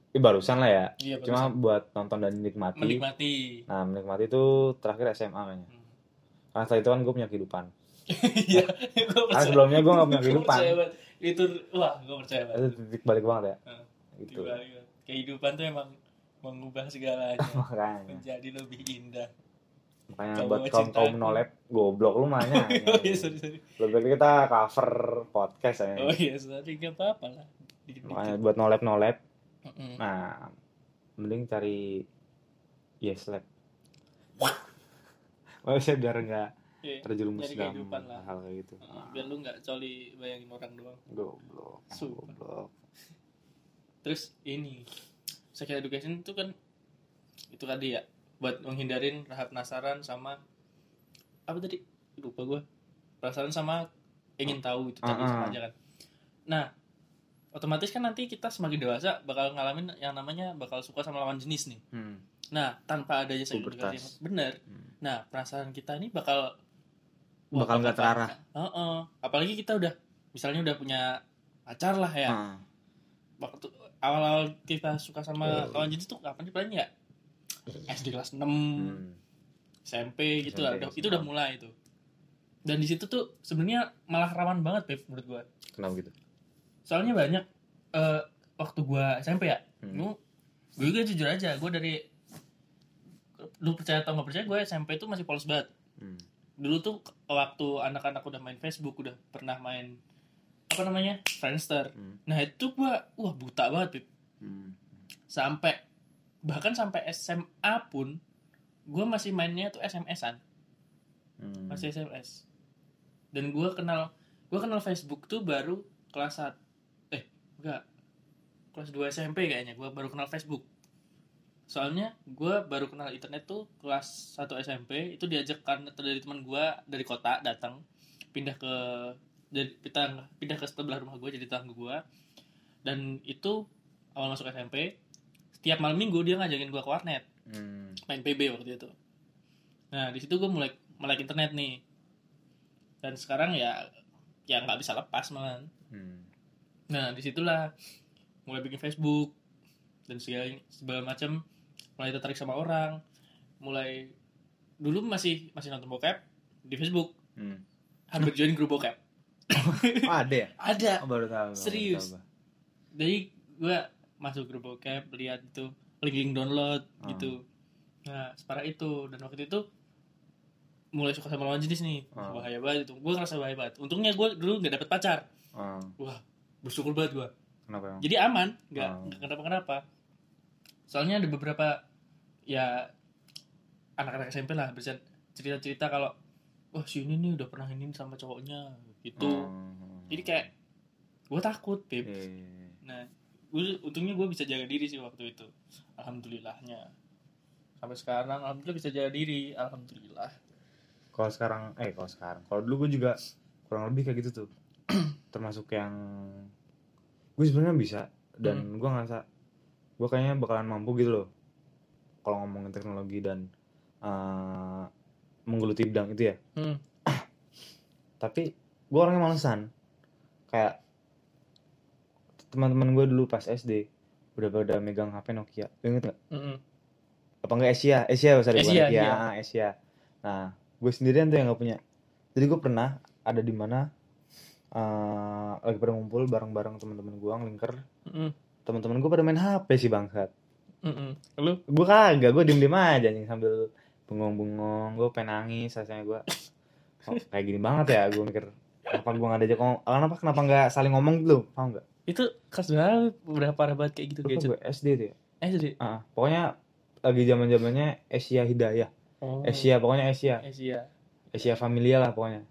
eh, barusan lah ya Iya, cuma barusan. buat nonton dan menikmati menikmati. nah menikmati itu terakhir SMA kayaknya Hmm. karena setelah itu kan gue punya kehidupan Iya, karena sebelumnya gue gak punya kehidupan. Itu wah, gue percaya banget. itu titik balik banget ya Hmm. gitu. Kehidupan tuh emang mengubah segalanya makanya menjadi lebih indah. makanya Kamu buat kaum kaum nolep goblok lu mahnya oh iya, sorry, sorry. lebih kita cover podcast ya Oh iya, sorry, gak apa-apa lah. Makanya buat nolep nolep Mm-mm. nah mending cari yes lab Maksudnya biar nggak Iya. terjerumus dalam lah. hal kayak gitu Heeh, biar lu nggak coli bayangin orang doang. goblok goblok Terus ini sex education itu kan itu tadi ya buat menghindarin rasa penasaran sama apa tadi lupa gue penasaran sama ingin tahu itu tadi sama ah. aja kan. Nah otomatis kan nanti kita semakin dewasa bakal ngalamin yang namanya bakal suka sama lawan jenis nih. hmm. Nah tanpa adanya Pubertas. education bener. Hmm. Nah penasaran kita ini bakal Bakal nggak terarah. Heeh. Apalagi kita udah misalnya udah punya pacar lah ya. Ah. waktu awal-awal kita suka sama lawan jenis tuh kapan sih paling ya SD kelas 6 Hmm. SMP gitu lah SMP, udah, itu udah mulai itu dan di situ tuh sebenarnya malah rawan banget Beb menurut gua kenapa gitu soalnya banyak eh, waktu gua SMP ya Hmm. gue juga jujur aja gua dari lu percaya atau nggak percaya gue SMP itu masih polos banget Hmm. Dulu tuh waktu anak-anak udah main Facebook udah pernah main apa namanya Friendster Hmm. nah itu gua wah buta banget Beb Hmm. sampai bahkan sampai SMA pun gue masih mainnya tuh SMS-an Hmm. masih SMS dan gue kenal gue kenal Facebook tuh baru kelas 1 eh enggak kelas 2 SMP kayaknya gue baru kenal Facebook soalnya gue baru kenal internet tuh kelas 1 SMP itu diajak karena dari teman gue dari kota datang pindah ke jadi pindah pindah ke sebelah rumah gue jadi tetangga gue dan itu awal masuk SMP setiap malam minggu dia ngajakin gue ke warnet Hmm. main PB waktu itu. Nah di situ gue mulai melek internet nih. Dan sekarang ya ya nggak bisa lepas malah. Hmm. Nah di situlah mulai bikin Facebook dan segala segala macam mulai tertarik sama orang. Mulai dulu masih masih nonton bokep di Facebook. Hmm. Hampir join grup bokep. Oh, ada ya Ada. oh, baru tahu baru Serius? tahu gua. Jadi gue masuk grup bokep lihat itu link download Hmm. gitu nah separah itu dan waktu itu mulai suka sama lawan jenis nih Wah, Hmm. bahaya banget itu gue ngerasa bahaya banget untungnya gue dulu nggak dapet pacar Ah, wah bersyukur banget gue kenapa emang jadi aman nggak Hmm. kenapa kenapa soalnya ada beberapa ya anak-anak SMP lah bisa cerita cerita kalau wah si ini nih udah pernah ini sama cowoknya gitu Hmm. jadi kayak gue takut beb Iya, iya, iya. Nah, gue untungnya gue bisa jaga diri sih waktu itu. Alhamdulillahnya. Sampai sekarang alhamdulillah bisa jaga diri, alhamdulillah. kalau sekarang eh kalau sekarang kalau dulu gue juga kurang lebih kayak gitu tuh termasuk yang gue sebenarnya bisa dan Hmm. gue ngerasa gue kayaknya bakalan mampu gitu loh kalau ngomongin teknologi dan eh, menggeluti bidang itu ya. Hmm. tapi gue orangnya malesan. Kayak teman-teman gue dulu pas SD udah pada megang HP Nokia. Inget nggak? Mm-mm. apa enggak Asia. Asia bukan Asia, iya. ah, Asia. Nah gue sendirian tuh yang nggak punya. Jadi gue pernah ada di mana eh, lagi pada ngumpul bareng-bareng teman-teman gue ngelingker Mm-mm. teman-teman gue pada main HP sih bangsat Lu? gue kagak gue diem diem aja nih sambil bengong-bengong. Gue pengen nangis rasanya gue oh, kayak gini banget ya gue mikir kenapa gue nggak diajak ngomong kenapa kenapa nggak saling ngomong gitu paham nggak? Itu kelas berapa? Udah parah banget kayak gitu Lupa gadget. gue SD tuh ya. SD? Ah, pokoknya lagi zaman zamannya Asia Hidayah. Oh. Asia pokoknya Asia. Asia. Asia familia lah pokoknya.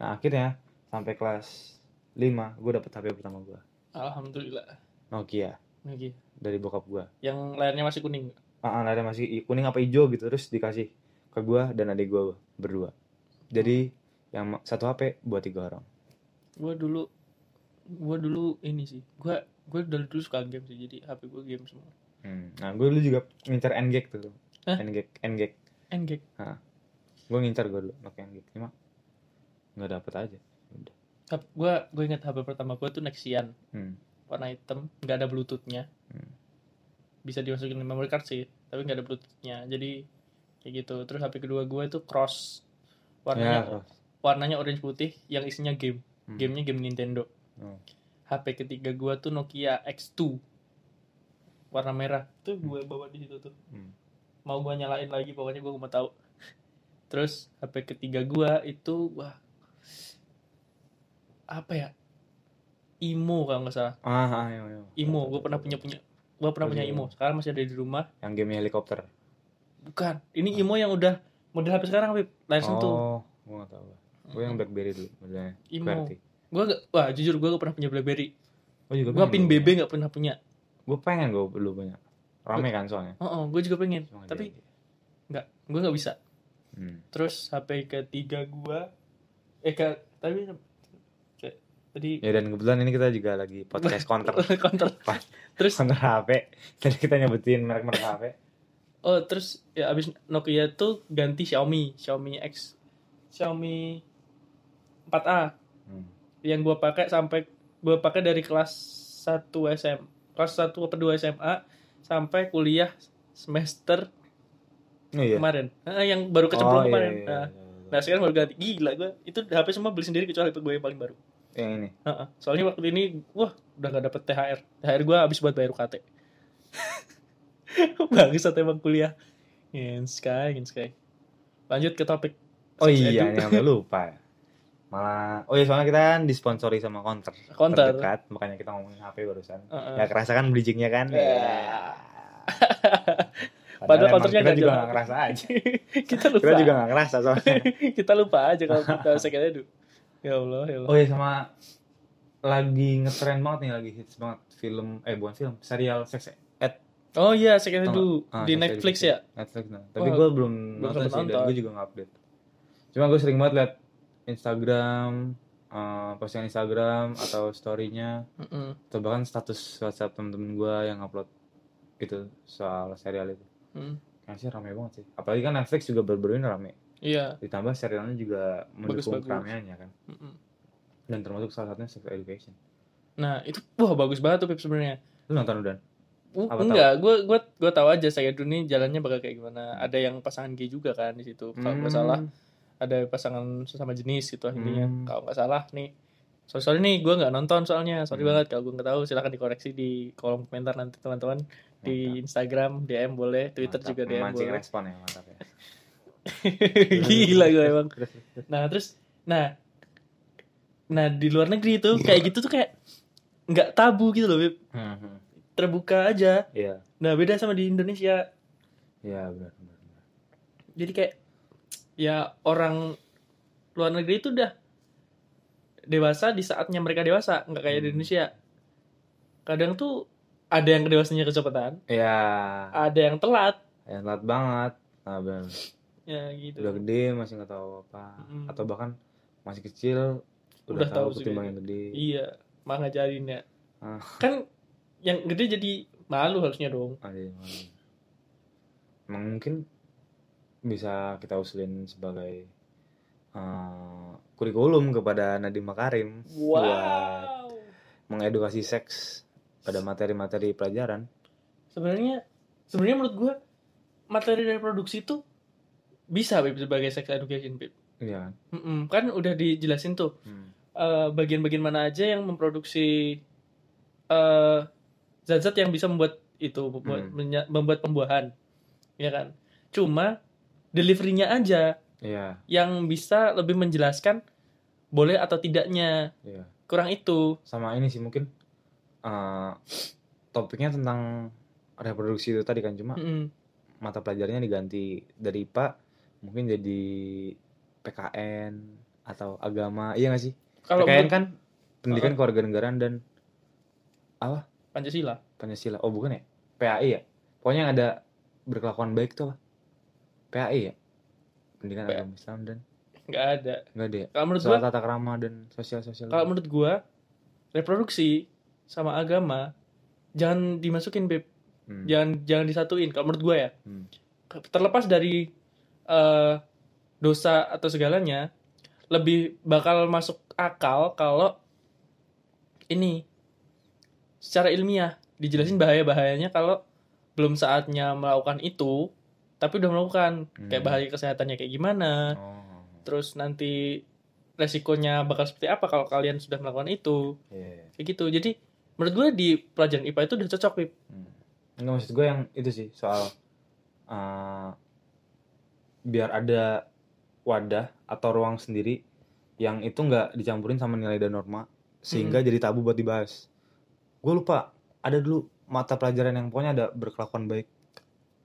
Nah akhirnya sampai kelas 5 gue dapet HP pertama gue alhamdulillah. Nokia. Lagi dari bokap gue yang layarnya masih kuning. Ah ah, ada masih kuning apa hijau gitu terus dikasih ke gue dan adik gue berdua. Jadi yang satu HP buat tiga orang. Gue dulu gue dulu ini sih. Gue gue dari dulu suka game sih jadi HP gue game semua. Hmm. nah gue dulu juga ngincar N-Gag tuh. Hah? N-Gag N-Gag Engage gue ngincar gue dulu Nokia N-Gag cuma nggak dapet aja. Udah. Gue gue ingat HP pertama gue tuh Nexian. Hmm. warna hitam nggak ada bluetoothnya Hmm. bisa dimasukin ke memory card sih tapi nggak ada bluetoothnya. Jadi kayak gitu. Terus HP kedua gue itu cross. Ya warnanya terus. warnanya orange putih yang isinya game. Hmm. gamenya game Nintendo. Hmm. HP ketiga gue tuh Nokia X2 warna merah. Tuh gue bawa di situ tuh. Hmm. mau gue nyalain lagi pokoknya gue mau tahu. Terus HP ketiga gue itu wah. Apa ya Imo kalau nggak salah. Ah, ah iya, iya. Imo gue pernah punya punya gue pernah Oh, punya iya. Imo sekarang masih ada di rumah. Yang game helikopter. Bukan. Ini Imo yang udah model HP sekarang Beb layar sentuh. oh gue nggak tahu gue yang BlackBerry dulu modelnya. Imo. Gue gak wah jujur gue gak pernah punya BlackBerry. Oh juga gue pin BB gak pernah punya. Gue pengen gue dulu punya. Rame kan soalnya. Oh, oh gue juga pengen. Cuma nggak tapi nggak gue nggak bisa. Hmm. terus HP ketiga gue eh ke tapi tadi ya dan kebetulan ini kita juga lagi podcast counter counter terus? counter HP jadi kita nyebutin merek-merek HP oh terus ya abis Nokia tuh ganti Xiaomi Xiaomi X Xiaomi 4A hmm. yang gue pakai sampai gue pakai dari kelas 1 SM kelas 1 atau 2 SMA sampai kuliah semester oh iya. kemarin. Ah, yang baru kecemplung oh, iya, kemarin. iya, Nah, iya, iya. nah sekarang baru ganti. Gila gue itu HP semua beli sendiri kecuali HP gue yang paling baru yang ini. Heeh. soalnya waktu ini wah udah gak dapet THR THR gue habis buat bayar UKT bagus emang kuliah. In sky in sky. Lanjut ke topik. Oh iya ini sampai lupa. Malah oh iya soalnya kita kan disponsori sama counter Counter. terdekat makanya kita ngomongin HP barusan. Heeh. ya kerasa kan bridgingnya kan? Ya. Padahal Padahal counternya kita juga nggak ngerasa aja. Kita lupa. kita juga nggak ngerasa soalnya. Kita lupa aja kalau kita second edu ya Allah ya Allah. Oh iya sama lagi ngetren banget nih lagi hits banget film eh bukan film serial sex ed. Oh iya second edu Ah, di Sex Netflix ya? Netflix nah. tapi gue belum belum nonton sih dan gue juga nggak update. Cuma gue sering banget liat Instagram eh, postingan Instagram atau storynya. Mm-mm. atau bahkan status WhatsApp temen-temen gue yang upload gitu soal serial itu. Mm. kayaknya sih rame banget sih. Apalagi kan Netflix juga baru-baru ini rame iya ditambah serialnya juga mendukung keramaiannya kan Mm-mm. dan termasuk salah satunya sex education nah itu wah bagus banget tuh Pip sebenarnya lu nonton udah Uh, enggak, gue gue gue tahu aja saya dulu nih jalannya bakal kayak gimana. Ada yang pasangan gay juga kan di situ. Kalau nggak salah ada pasangan sesama jenis gitu akhirnya. Hmm. Kalau nggak salah nih. Sorry, sorry nih, gue nggak nonton soalnya. Sorry Hmm. banget kalau gue nggak tahu. Silahkan dikoreksi di kolom komentar nanti teman-teman di Instagram DM boleh, Twitter Mantap, juga DM memancing boleh. respon ya mantap ya Gila gue emang. Nah terus, nah, nah di luar negeri tuh kayak gitu tuh kayak nggak tabu gitu loh, Beb. Hmm, hmm. terbuka aja. iya Nah beda sama di Indonesia. iya benar benar benar. jadi kayak ya orang luar negeri itu udah dewasa di saatnya mereka dewasa nggak kayak di Hmm. Indonesia kadang tuh ada yang dewasanya kecepatan Iya, ada yang telat yang telat banget. Nah, benar. Ya gitu Udah gede masih nggak tahu apa, Mm. atau bahkan masih kecil udah, Udah tahu tahu ketimbang yang gede. iya mah ngajarin ya Ah. kan yang gede jadi malu harusnya dong Ada yang lain. Emang mungkin bisa kita usulin sebagai eh, kurikulum kepada Nadiem Makarim buat wow mengedukasi seks pada materi-materi pelajaran. sebenarnya sebenarnya menurut gua materi reproduksi itu bisa Beb, sebagai sex education Beb. Iya kan? Mm-mm, kan udah dijelasin tuh Hmm. eh, bagian-bagian mana aja yang memproduksi eh, zat-zat yang bisa membuat itu membuat, Hmm. membuat pembuahan ya kan cuma deliverynya aja Iya, yang bisa lebih menjelaskan boleh atau tidaknya iya. kurang itu Sama ini sih mungkin eh, topiknya tentang reproduksi itu tadi kan cuma Mm-mm. mata pelajarannya diganti dari IPA mungkin jadi PKN atau agama iya gak sih? Kalau PKN kan pendidikan kewarganegaraan dan apa? Pancasila. Pancasila. Oh bukan ya? PAI ya? Pokoknya yang ada berkelakuan baik tuh apa? PAI ya? Pendidikan agama Islam dan nggak ada. Enggak ada ya? Kalau menurut soal gua tata krama dan sosial sosial kalau menurut gua reproduksi sama agama jangan dimasukin beb. Hmm. jangan jangan disatuin. Kalau menurut gua ya. Hmm. terlepas dari eh, dosa atau segalanya lebih bakal masuk akal kalau ini secara ilmiah dijelasin bahaya bahayanya kalau belum saatnya melakukan itu tapi udah melakukan kayak Hmm. bahaya kesehatannya kayak gimana oh terus nanti resikonya bakal seperti apa kalau kalian sudah melakukan itu iya kayak gitu jadi menurut gue di pelajaran IPA itu udah cocok Pip. Hmm. Enggak maksud gue yang itu sih soal uh, biar ada wadah atau ruang sendiri yang itu nggak dicampurin sama nilai dan norma sehingga jadi tabu buat dibahas. Gue lupa ada dulu mata pelajaran yang pokoknya ada berkelakuan baik.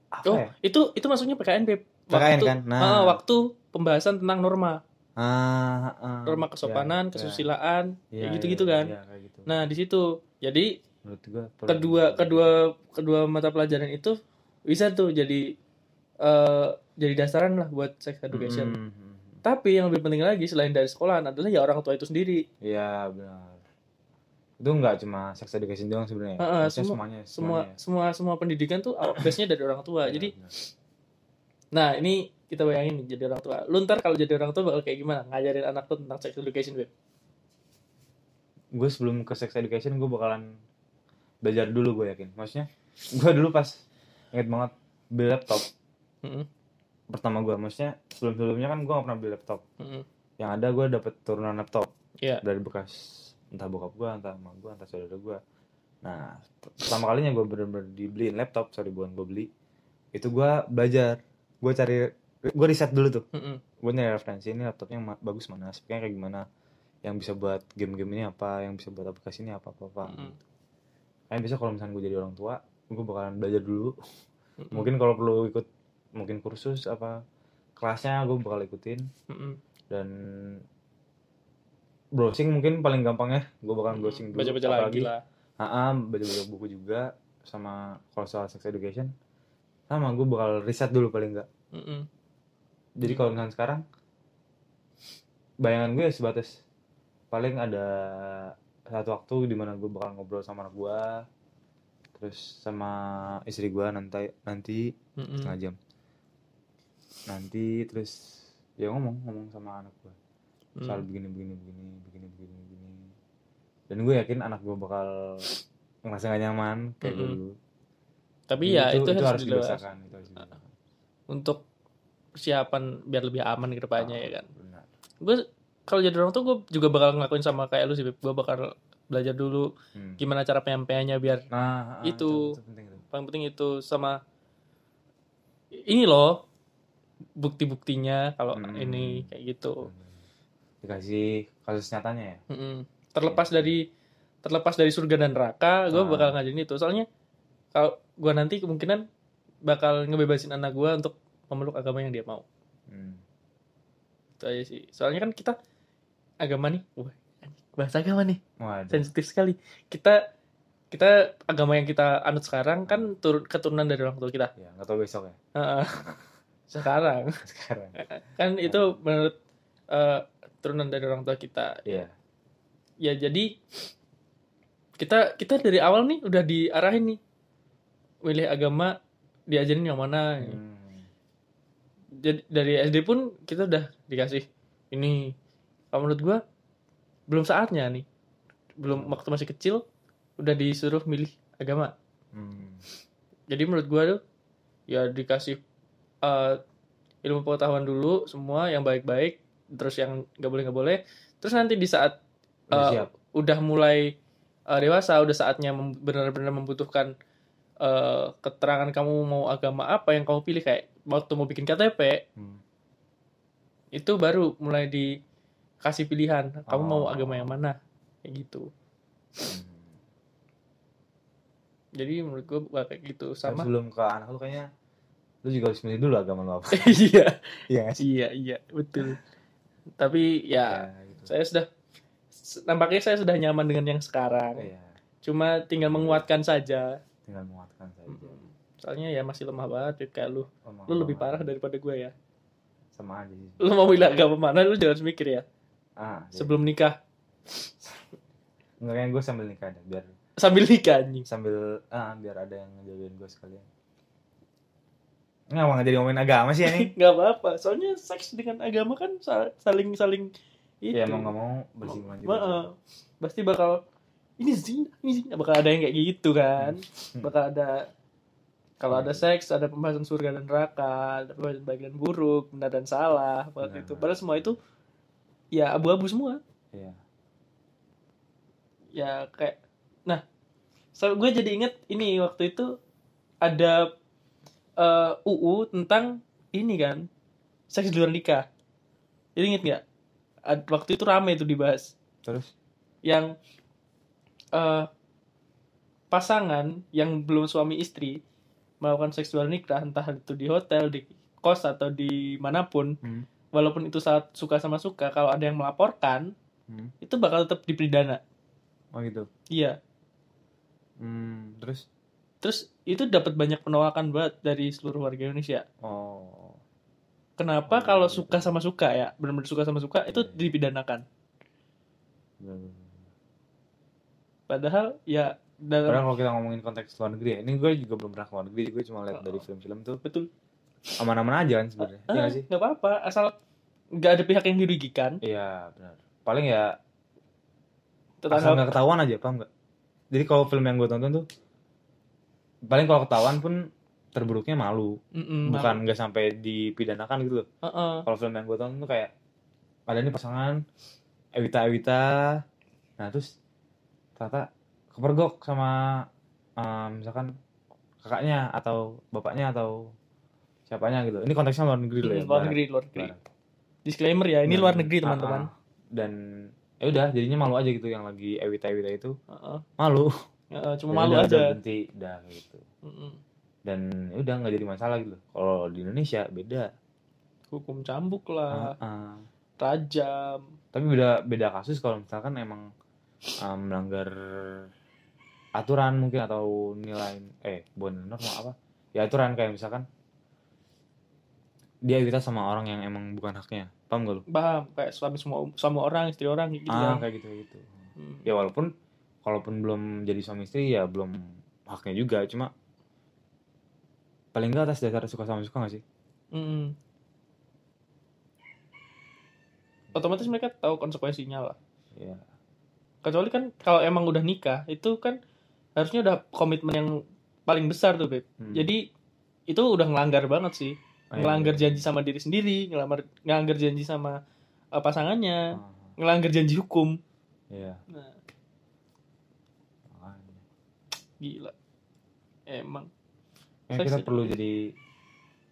Apa oh ya? itu itu masuknya PKN Pip. PKN Waktu- kan? Nah. Ah, waktu pembahasan tentang norma Ah, ah, norma ya, kesopanan ya, kesusilaan ya, kayak gitu-gitu ya, kan ya, kayak gitu. nah di situ jadi menurut gue kedua kedua kedua mata pelajaran itu bisa tuh jadi eh jadi dasaran lah buat sex education Hmm, hmm, tapi yang lebih penting lagi selain dari sekolahan adalah ya orang tua itu sendiri Iya benar. Itu nggak cuma sex education doang sebenarnya. Heeh, Maksudnya semua- semuanya. semua semuanya. semua semua pendidikan tuh base nya dari orang tua Iya, jadi benar. nah ini kita bayangin nih jadi orang tua lu ntar kalau jadi orang tua bakal kayak gimana ngajarin anak tuh tentang sex education Beb? gue sebelum ke sex education gue bakalan belajar dulu gue yakin. Maksudnya gue dulu pas inget banget beli laptop Mm-mm, pertama gue. Maksudnya sebelum sebelumnya kan gue gak pernah beli laptop. mm-mm. Yang ada gue dapet turunan laptop Iya. dari bekas entah bokap gue, entah emak gue, entah saudara gue. Nah pertama kalinya gue bener-bener dibeliin laptop, sorry bukan gue beli. Itu gue belajar, gue cari, gue riset dulu tuh. Mm-mm. gue nyari referensi ini laptopnya ma- bagus mana speknya kayak gimana yang bisa buat game-game ini apa yang bisa buat aplikasi ini apa apa apa Mm-mm. Kayaknya besok kalau misalnya gue jadi orang tua gue bakalan belajar dulu Mm-mm. mungkin kalau perlu ikut mungkin kursus apa kelasnya gue bakal ikutin Mm-mm. dan browsing mungkin paling gampang ya gue bakalan browsing dulu baca-baca lagi lah ah baca-baca buku juga sama kalau soal sex education sama gue bakal riset dulu paling enggak Mm-mm. Jadi kalau misalnya sekarang bayangan gue ya sebatas paling ada satu waktu di mana gue bakal ngobrol sama anak gue terus sama istri gue nanti nanti Mm-mm. setengah jam nanti terus ya ngomong ngomong sama anak gue soal Mm. begini begini begini begini begini begini dan gue yakin anak gue bakal ngerasa gak nyaman kayak gue Mm-mm. dulu tapi ya itu, harus, dilewati dibiasakan itu harus dibiasakan untuk persiapan biar lebih aman ke depannya Ah, ya kan benar. gue kalau jadi orang tuh gue juga bakal ngelakuin sama kayak lu sih gue bakal belajar dulu Hmm. gimana cara penyampaiannya biar nah ah, Itu. penting tuh. paling penting itu sama ini loh bukti-buktinya kalau Hmm. ini kayak gitu dikasih kasus nyatanya ya Mm-mm. terlepas dari terlepas dari surga dan neraka gue Ah. bakal ngajarin itu soalnya kalau gue nanti kemungkinan bakal ngebebasin anak gue untuk memeluk agama yang dia mau hmm. itu aja sih soalnya kan kita agama nih wah bahasa agama nih Waduh. sensitif sekali kita kita agama yang kita anut sekarang kan turun keturunan dari orang tua kita ya nggak tahu besok ya Heeh. sekarang. Sekarang. Kan itu menurut eh, turunan dari orang tua kita. Iya. Ya jadi kita kita dari awal nih udah diarahin nih. Milih agama diajarin yang mana. Hmm. jadi dari SD pun kita udah dikasih ini. Kalau menurut gua belum saatnya nih. Belum waktu masih kecil udah disuruh milih agama. Hmm. jadi menurut gua tuh ya dikasih eh, ilmu pengetahuan dulu semua yang baik-baik terus yang nggak boleh nggak boleh terus nanti di saat Udah Eh, siap udah mulai eh, dewasa udah saatnya mem- benar-benar membutuhkan eh, keterangan kamu mau agama apa yang kamu pilih kayak waktu mau bikin KTP Hmm. itu baru mulai dikasih pilihan kamu mau Oh. agama yang mana kayak gitu Hmm. jadi menurut gue kayak gitu Sama. sama sebelum ke anak lu kayaknya lu juga harus milih dulu agama lu apa. Iya. Iya iya iya. Betul. Tapi ya gitu. saya sudah nampaknya saya sudah nyaman dengan yang sekarang. Iya. Cuma tinggal menguatkan saja. Tinggal menguatkan saja. Mm. soalnya ya masih lemah banget Pip, kayak lu Lemah lu lebih parah daripada gue ya. Sama aja sih. Lu mau milih agama mana lu jangan mikir ya. Ah iya. sebelum nikah. Enggak kayaknya gue sambil nikah deh biar sambil nikah anjing. Sambil ah biar ada yang ngejagain gue sekalian Nggak mau jadi ngomongin agama sih ini nggak apa-apa soalnya seks dengan agama kan sa- saling saling itu ya mau nggak mau bersinggungan juga Heeh. pasti bakal ini zina ini zina bakal ada yang kayak gitu kan Hmm. bakal ada kalau ada seks ada pembahasan surga dan neraka ada pembahasan baik dan buruk benar dan salah Benar. gitu padahal semua itu ya abu-abu semua Iya. ya kayak nah so gue jadi inget ini waktu itu ada eh, UU tentang ini kan seks di luar nikah. Jadi inget nggak? Waktu itu rame itu dibahas. Terus? Yang eh, pasangan yang belum suami istri melakukan seksual nikah entah itu di hotel di kos atau di mana pun Hmm. walaupun itu saat suka sama suka kalau ada yang melaporkan Hmm. itu bakal tetap dipidana. Oh gitu? Iya. Hmm, terus terus itu dapat banyak penolakan banget dari seluruh warga Indonesia oh kenapa Oh, kalau gitu. suka sama suka ya benar-benar suka sama suka itu Iya. dipidanakan Hmm. padahal ya dalam Padahal kalau kita ngomongin konteks luar negeri ya, ini gue juga belum pernah ke luar negeri, gue cuma lihat Oh. dari film-film tuh betul aman-aman aja kan sebenarnya. Iya ah, nggak sih? nggak apa-apa asal nggak ada pihak yang dirugikan Iya benar. Paling ya asal tetangga nggak ketahuan aja, paham nggak? Jadi kalau film yang gue tonton tuh, paling kalau ketahuan pun terburuknya malu, Mm-mm, bukan nggak sampai dipidanakan gitu loh. Heeh. Kalau film yang gue tonton tuh kayak ada nih pasangan Ewita Ewita, nah terus ternyata kepergok sama um, misalkan kakaknya atau bapaknya atau siapanya gitu. Ini konteksnya luar negeri loh ya. Mm, luar negeri luar negeri Barat. disclaimer ya ini Dan- luar negeri ah, teman-teman ah. Dan ya udah jadinya malu aja gitu yang lagi Ewita Ewita itu Heeh. malu. Cuma Ya malu udah, aja udah berhenti udah gitu. Dan ya udah nggak jadi masalah gitu. Kalau di Indonesia beda. hukum cambuk lah Ah, ah. tajam Tapi beda beda kasus kalau misalkan emang ah, melanggar aturan mungkin atau nilai eh bukan norma apa ya aturan kayak misalkan dia kita sama orang yang emang bukan haknya paham gak lu paham kayak suami semua suami orang istri orang gitu ah kan kayak gitu gitu Hmm. ya walaupun kalaupun belum jadi suami istri ya belum haknya juga. Cuma paling nggak atas dasar suka sama suka gak sih? Mm-mm. otomatis mereka tahu konsekuensinya lah. Ya kecuali kan kalau emang udah nikah itu kan harusnya udah komitmen yang paling besar tuh beb. Hmm. jadi itu udah ngelanggar banget sih. Ah, iya, ngelanggar iya. janji sama diri sendiri ngelamar ngelanggar janji sama uh, pasangannya Ah, ngelanggar janji hukum. Iya. Nah makanya. Gila. Emang. Ya, kita ed- perlu jadi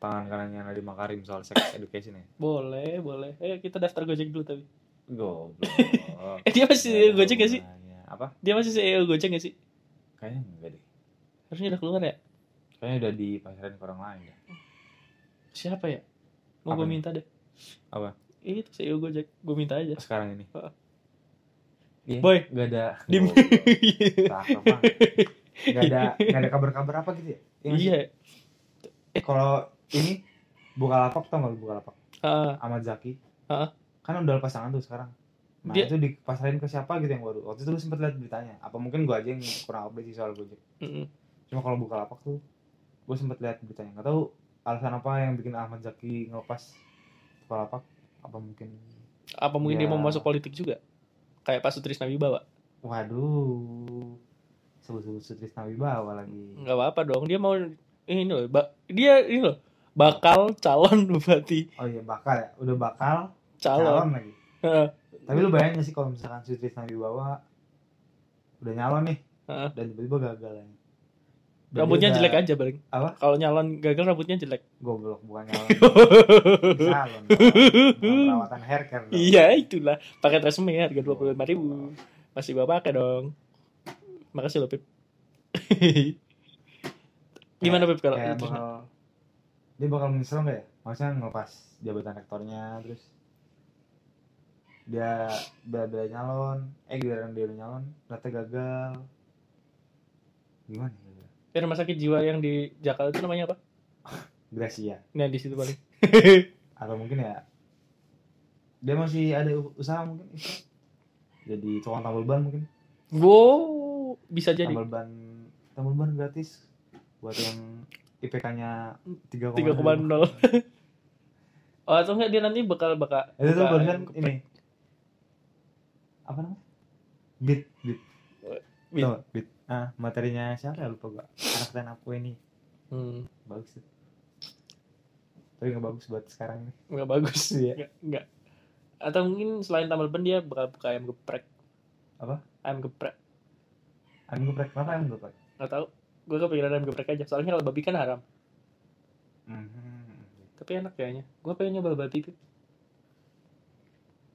tangan kanannya Nadiem Makarim soal sex education ya. Boleh boleh. Eh kita daftar gojek dulu tapi. Goblok. Eh dia masih ada gojek gak sih? apa? Dia masih CEO gojek gak sih? Kayaknya enggak deh. Harusnya udah keluar ya? Kayaknya udah dipasarin ke orang lain ya siapa ya? Mau gue minta deh. Apa? itu CEO gojek. Gue minta aja. Sekarang ini. Heeh. Iya, Boy. nggak ada. Dim. Goblok. Nggak ada nggak ada kabar-kabar apa gitu ya? Iya iya. Kalau ini Bukalapak tau nggak lu Bukalapak? Ah, Ahmad Zaki. Heeh. kan udah pasangan tuh sekarang. Nah Dia- itu dipasarin ke siapa gitu yang baru waktu itu lu sempet lihat beritanya. Apa mungkin gua aja yang kurang update sih soal Gojek. Mm-mm. cuma kalau Bukalapak tuh gue sempet lihat beritanya. Nggak tahu alasan apa yang bikin Ahmad Zaki ngelepas Bukalapak. Apa mungkin apa mungkin dia Ya. mau masuk politik juga? Kayak Pak Sutrisna Wibawa. Waduh sebut-sebut Sutrisna Wibawa lagi. Nggak apa-apa dong dia mau ini loh ba- dia ini loh bakal calon bupati. Oh iya bakal ya udah bakal calon. calon lagi. Tapi lu bayangin sih kalau misalkan Sutrisna Wibawa udah nyalon nih dan tiba-tiba gagal ya. Dan rambutnya jelek aja paling Apa? kalau nyalon gagal rambutnya jelek. Goblok bukan nyalon. Bukan perawatan hair care iya itulah. Pakai tresemme harga dua puluh lima ribu. Masih bawa pakai dong makasih loh Pip. Gimana Beb kalau kayak itu? bakal dia bakal menyesal nggak ya? Maksudnya ngelepas jabatan rektornya terus dia bela-bela nyalon. Eh giliran dia nyalon ternyata gagal. Gimana ya? Ya, rumah sakit jiwa yang di Jakarta itu namanya apa? Gracia. Nah, di situ paling. atau mungkin ya dia masih ada usaha mungkin. Jadi tukang tambal ban mungkin. Wow, bisa jadi. tambal ban tambal ban gratis buat yang IPK-nya 3,0 3,0. oh, atau enggak dia nanti bakal bakal itu tuh barusan ke- ini apa namanya bit bit Beat. Tau nggak? bit ah materinya siapa ya lupa gua anak dan aku ini Hmm, bagus tapi nggak bagus buat sekarang nih enggak bagus. Enggak, enggak. Atau mungkin selain tambal ban dia bakal buka ayam geprek. Apa? Ayam geprek. Ayam geprek kenapa ayam geprek Enggak tahu. Gue kepikiran ayam geprek aja. Soalnya kalau babi kan haram. Mhm. Tapi enak kayaknya. Gue pengen nyoba babi tuh.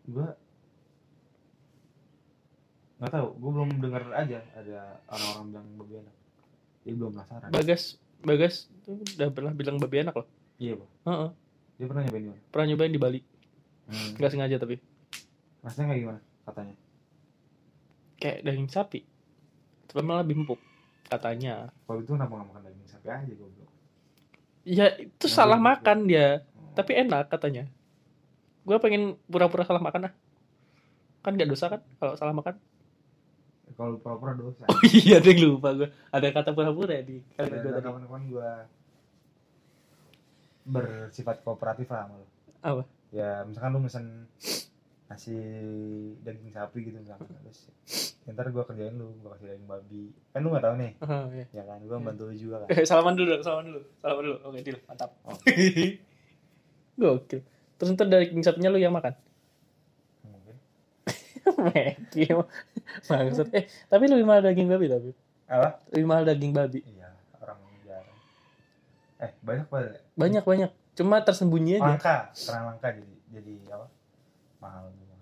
gua nggak tahu gua belum dengar aja ada orang-orang bilang babi enak jadi belum penasaran Bagas, Bagas tuh udah pernah bilang babi enak loh. iya pak Heeh. dia pernah nyobain gimana Pernah nyobain di Bali. hmm. Enggak sengaja tapi. rasanya kayak gimana katanya Kayak daging sapi. Tapi malah lebih empuk katanya. kalau itu kenapa nggak makan daging sapi aja goblok Ya itu Nah, salah makan dia. Oh. Tapi enak katanya. Gue pengen pura-pura salah makan ah. Kan gak dosa kan kalau salah makan? kalau pura-pura dosa Oh iya, yang lupa gue. Ada kata pura-pura ya di ada kalimat gue tadi. kawan-kawan gua bersifat kooperatif lah sama lu Apa? ya misalkan lu mesen nasi daging sapi gitu misalkan terus ntar gua kerjain lu gua kasih daging babi kan lu nggak tahu nih iya. ya kan gua bantu lu juga kan Eh, salaman dulu, salaman dulu, salaman dulu. Oke, deal, mantap. Oh. Gokil. Terus ntar daging sapinya lu yang makan. mungkin Mekil. Maksud eh tapi lebih mahal daging babi tapi. apa Lebih mahal daging babi. iya orang jarang eh banyak pada Banyak banyak. Cuma tersembunyi aja. langka karena langka jadi jadi apa mahal mahal.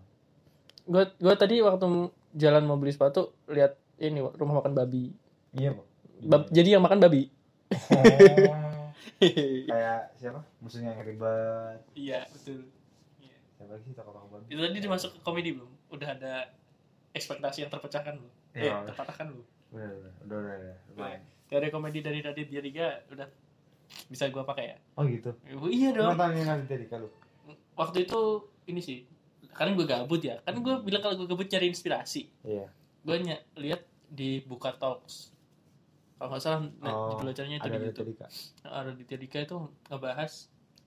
Gue gue tadi waktu jalan mau beli sepatu lihat ini rumah makan babi. iya bu Bab- jadi yang makan babi. oh, kayak siapa musuhnya yang ribet iya betul. siapa lagi sih toko-toko babi Itu tadi dimasuk ke komedi belum? Udah ada ekspektasi yang terpecahkan belum? Iya, eh, terpatahkan belum? udah udah udah udah, udah. Teori komedi dari Radit Diariga udah bisa gua pakai ya? oh gitu Iya dong. nontonin nanti tadi kalau Waktu itu ini sih, karena gue gabut ya. Kan gue bilang kalau gue gabut cari inspirasi. iya Gue ny- lihat di Buka Talks. Kalau nggak salah, nah, Oh, judul acaranya itu ada di YouTube. Nah, Raditya Dika itu ngebahas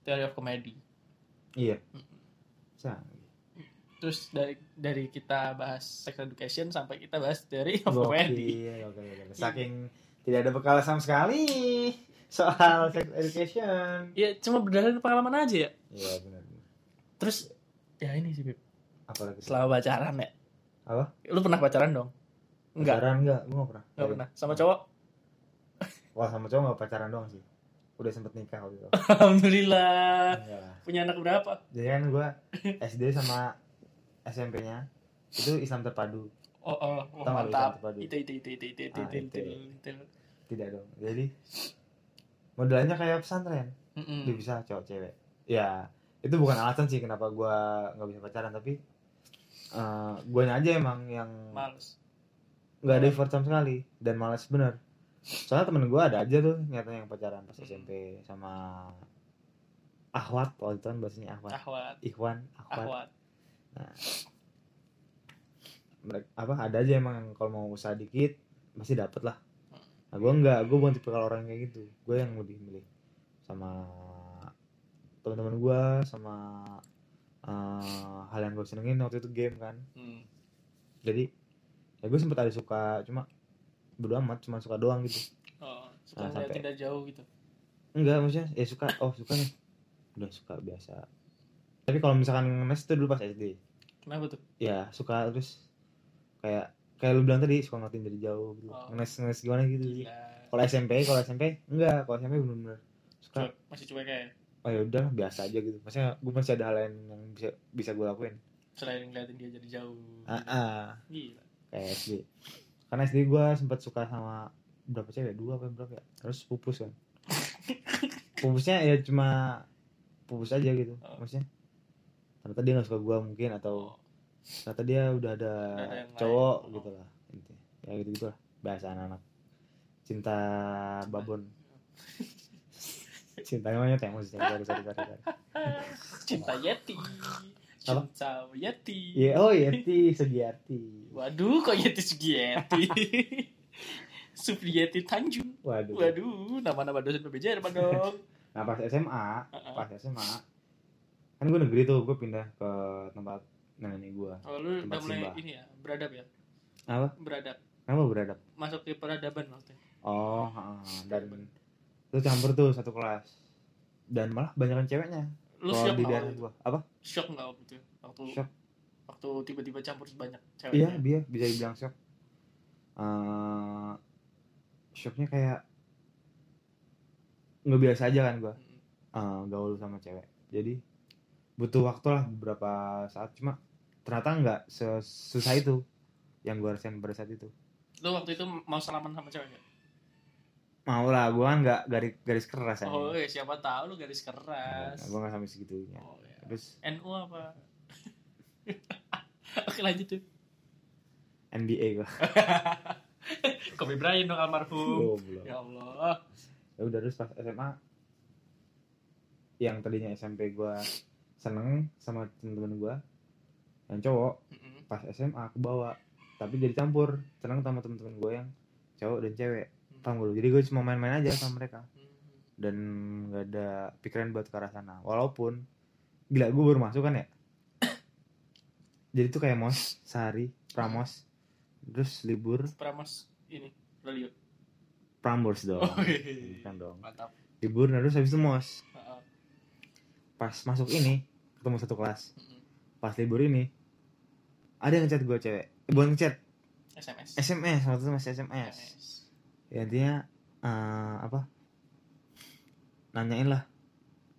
theory of comedy. iya Mm-mm. Sa- Terus dari dari kita bahas sex education sampai kita bahas theory of comedy. Gokil, gokil, gokil. Saking tidak ada bekal sama sekali soal sex education. Ya cuma berdasarkan pengalaman aja ya. Iya benar. Terus ya ini sih Bib. Apalagi Selama pacaran ya. Apa? Lu pernah pacaran dong? Enggak, Pacaran enggak? Gue enggak pernah. enggak pernah. Sama cowok? Wah sama cowok enggak pacaran doang sih. Udah sempet nikah waktu itu. Alhamdulillah. Enggak lah. Punya anak berapa? Jadi kan gue SD sama SMP-nya itu Islam terpadu. Oh, oh, oh mantap. Islam terpadu? Itu itu itu itu itu itu Ah, itu itu. itu. itu. Tidak dong. Jadi modelnya kayak pesantren. Mm-mm. Dia bisa cowok cewek. Ya itu bukan alasan sih kenapa gue nggak bisa pacaran tapi eh guanya aja emang yang Males. nggak ada effort sama sekali dan malas bener. Soalnya temen gue ada aja tuh nyatanya yang pacaran pas SMP sama Ahwat waktu itu kan bahasanya Ahwat. Ahwat. Ikhwan Ahwat. Ahwat. mereka apa ada aja emang yang kalau mau usaha dikit pasti dapet lah. Nah gue enggak gue bukan tipe orang kayak gitu. Gue yang lebih milih sama teman-teman gue sama eh, hal yang gue senengin waktu itu game kan. Hmm. jadi ya gue sempet ada suka cuma bodo amat cuma suka doang gitu. Oh, suka Nah, sampai- tidak jauh gitu. enggak maksudnya ya suka oh suka nih. Udah suka biasa. Tapi kalau misalkan ngenes itu dulu pas SD Kenapa tuh? ya suka terus. Kayak kayak lu bilang tadi suka ngeliatin dari jauh gitu. Oh. ngenes ngenes gimana gitu. Kalau SMP kalau SMP enggak. Kalau SMP bener-bener suka. Masih cuek kayak oh ya udah biasa aja gitu. Maksudnya gue masih ada hal lain yang bisa bisa gue lakuin. Selain ngeliatin dia jadi jauh. ah ah Gila. kayak SD karena SD gue sempat suka sama berapa cewek dua apa berapa ya? Terus pupus kan. Pupusnya ya cuma pupus aja gitu Oh. maksudnya. Ternyata dia nggak suka gua mungkin atau ternyata dia udah ada, cowok lain. gitu lah intinya. ya gitu gitu lah bahasa anak-anak. Cinta babon cinta namanya temos sorry sorry sorry, sorry. cinta Yeti Apa? cinta Yeti Iya, oh Yeti Sugiarti. waduh kok Yeti Sugiyeti Supriyeti Tanjung Waduh. waduh nama-nama dosen PBJ apa dong Nah pas SMA, Uh-uh. pas SMA, kan gue negeri tuh, gue pindah ke tempat nenek gue. oh lu udah mulai Simba. ini ya beradab ya Apa? beradab Kenapa beradab? masuk ke peradaban maksudnya Oh, heeh. dan itu campur tuh satu kelas. Dan malah banyakan ceweknya. lu shock di daerah gue. Apa? shock nggak waktu itu waktu Shock. waktu tiba-tiba campur sebanyak Iya, ceweknya dia bisa dibilang shock. Eh, shocknya kayak nggak biasa aja kan. Hmm. uh, gaul sama cewek jadi butuh waktu lah beberapa saat cuma ternyata nggak sesusah itu yang gue rasain pada saat itu lu waktu itu mau salaman sama cewek nggak? Mau lah gue kan nggak garis garis keras aja oh ya siapa tahu lu garis keras. Gue nggak sampai segitunya. Oh, ya. terus NU apa? Oke lanjut tuh NBA gue Kobe Bryant dong almarhum. Oh, ya Allah. Ya udah terus pas SMA yang tadinya SMP gue seneng sama temen-temen gue yang cowok Mm-mm. pas SMA aku bawa. Tapi jadi campur seneng sama temen-temen gue yang cowok dan cewek paham gak lu jadi gue cuma main-main aja sama mereka. Dan nggak ada pikiran buat ke arah sana. Walaupun gila gue baru masuk kan ya? Jadi tuh kayak mos sehari pramos. Terus libur. Pramos ini Lelio prambors dong. Oh, iya. bukan dong. Mantap. Libur nah terus habis itu mos. Pas masuk ini ketemu satu kelas. Pas libur ini ada yang ngechat gue cewek. Eh, bukan ngechat SMS SMS waktu itu masih SMS SMS. Ya dia eh, apa? Nanyain lah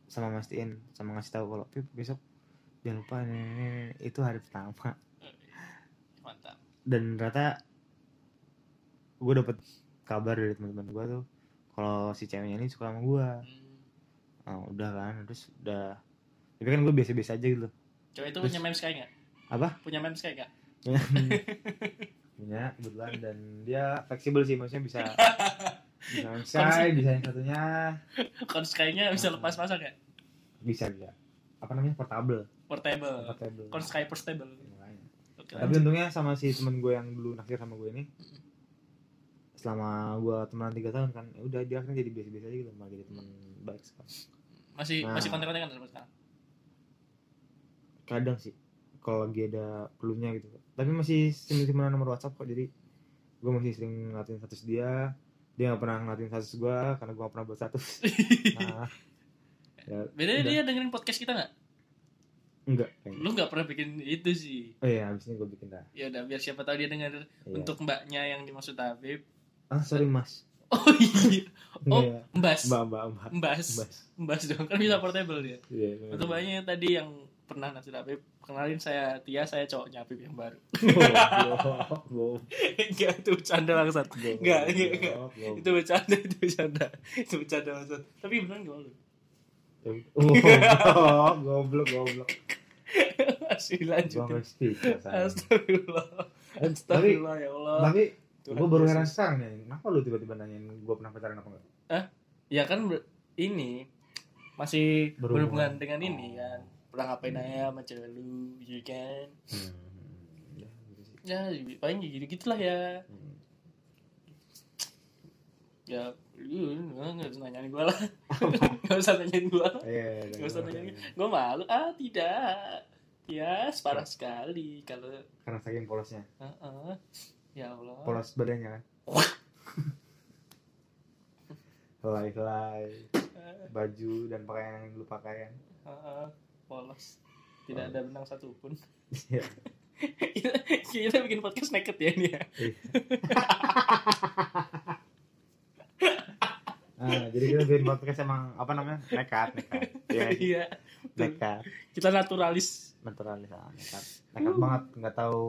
sama mastiin sama ngasih tahu kalau Pip besok jangan lupa ini, ini, ini." itu hari pertama. Mantap. Dan ternyata gue dapet kabar dari teman-teman gue tuh kalau si ceweknya ini suka sama gue Hmm. oh, udah kan terus udah tapi kan gue biasa-biasa aja gitu. Cewek itu Terus- punya mem sky nggak? Apa? Punya mem sky nggak punya kebetulan dan dia fleksibel sih maksudnya bisa bisa sky bisa yang satunya. Kon sky-nya bisa lepas pasang ya? Bisa bisa. Apa namanya? Portable. Portable. Portable. Kon sky portable. Oke tapi lanjut. untungnya sama si temen gue yang dulu naksir sama gue ini selama gue temenan tiga tahun kan ya udah dia akhirnya jadi biasa-biasa aja gitu malah jadi teman baik sekarang. Masih Nah. masih kontak-kontakan sampai sekarang? Kadang sih kalau lagi ada perlunya gitu tapi masih simpen nomor WhatsApp kok jadi gue masih sering ngeliatin status dia. Dia nggak pernah ngeliatin status gue karena gue gak pernah buat status. Nah ya, bedanya udah. dia dengerin podcast kita nggak? Enggak kayaknya. lu nggak pernah bikin itu sih. Oh iya abis ini gue bikin dah. Ya udah biar siapa tahu dia denger Iya. untuk mbaknya yang dimaksud Habib. Ah sorry mas. Oh iya. Oh. Iya. mbas. Mbak mbak mbak. Mbas. Mbak mbas dong kan bisa portable dia. Iya bener. untuk mbaknya yang tadi yang pernah naksir Habib kenalin saya Tia saya cowoknya Habib yang baru. Goblok, enggak itu bercanda bangsat goblok, enggak enggak itu bercanda itu bercanda. Itu bercanda bangsat tapi beneran gak lu goblok, goblok. masih lanjutin. Rasanya. Astagfirullah. Eh, Astagfirullah ya Allah. tapi gue baru heran sekarang nih. Kenapa lu tiba-tiba nanyain gue pernah pacaran apa enggak? ya kan ini masih Berhubungan. berhubungan dengan ini Oh. kan pernah ngapain aja sama cewek lu gitu kan Ya, gitu sih. ya paling gitu gitulah ya Hmm. ya lu nggak usah nanyain gue lah nggak usah nanyain gue Iya, iya, nggak usah iya. nanyain gue malu ah tidak ya separah sekali kalau Karena saking polosnya. Ya Allah Polos badannya kan. Helai-helai, baju dan pakaian yang lu pakai kan. Heeh. Polos tidak ada benang satupun Iya. kita, kita bikin podcast naked ya ini ya Nah, jadi kita bikin podcast emang apa namanya? Nekat, nekat. Iya, iya nekat. kita naturalis Naturalis, ah, nekat. Nekat banget, nggak tahu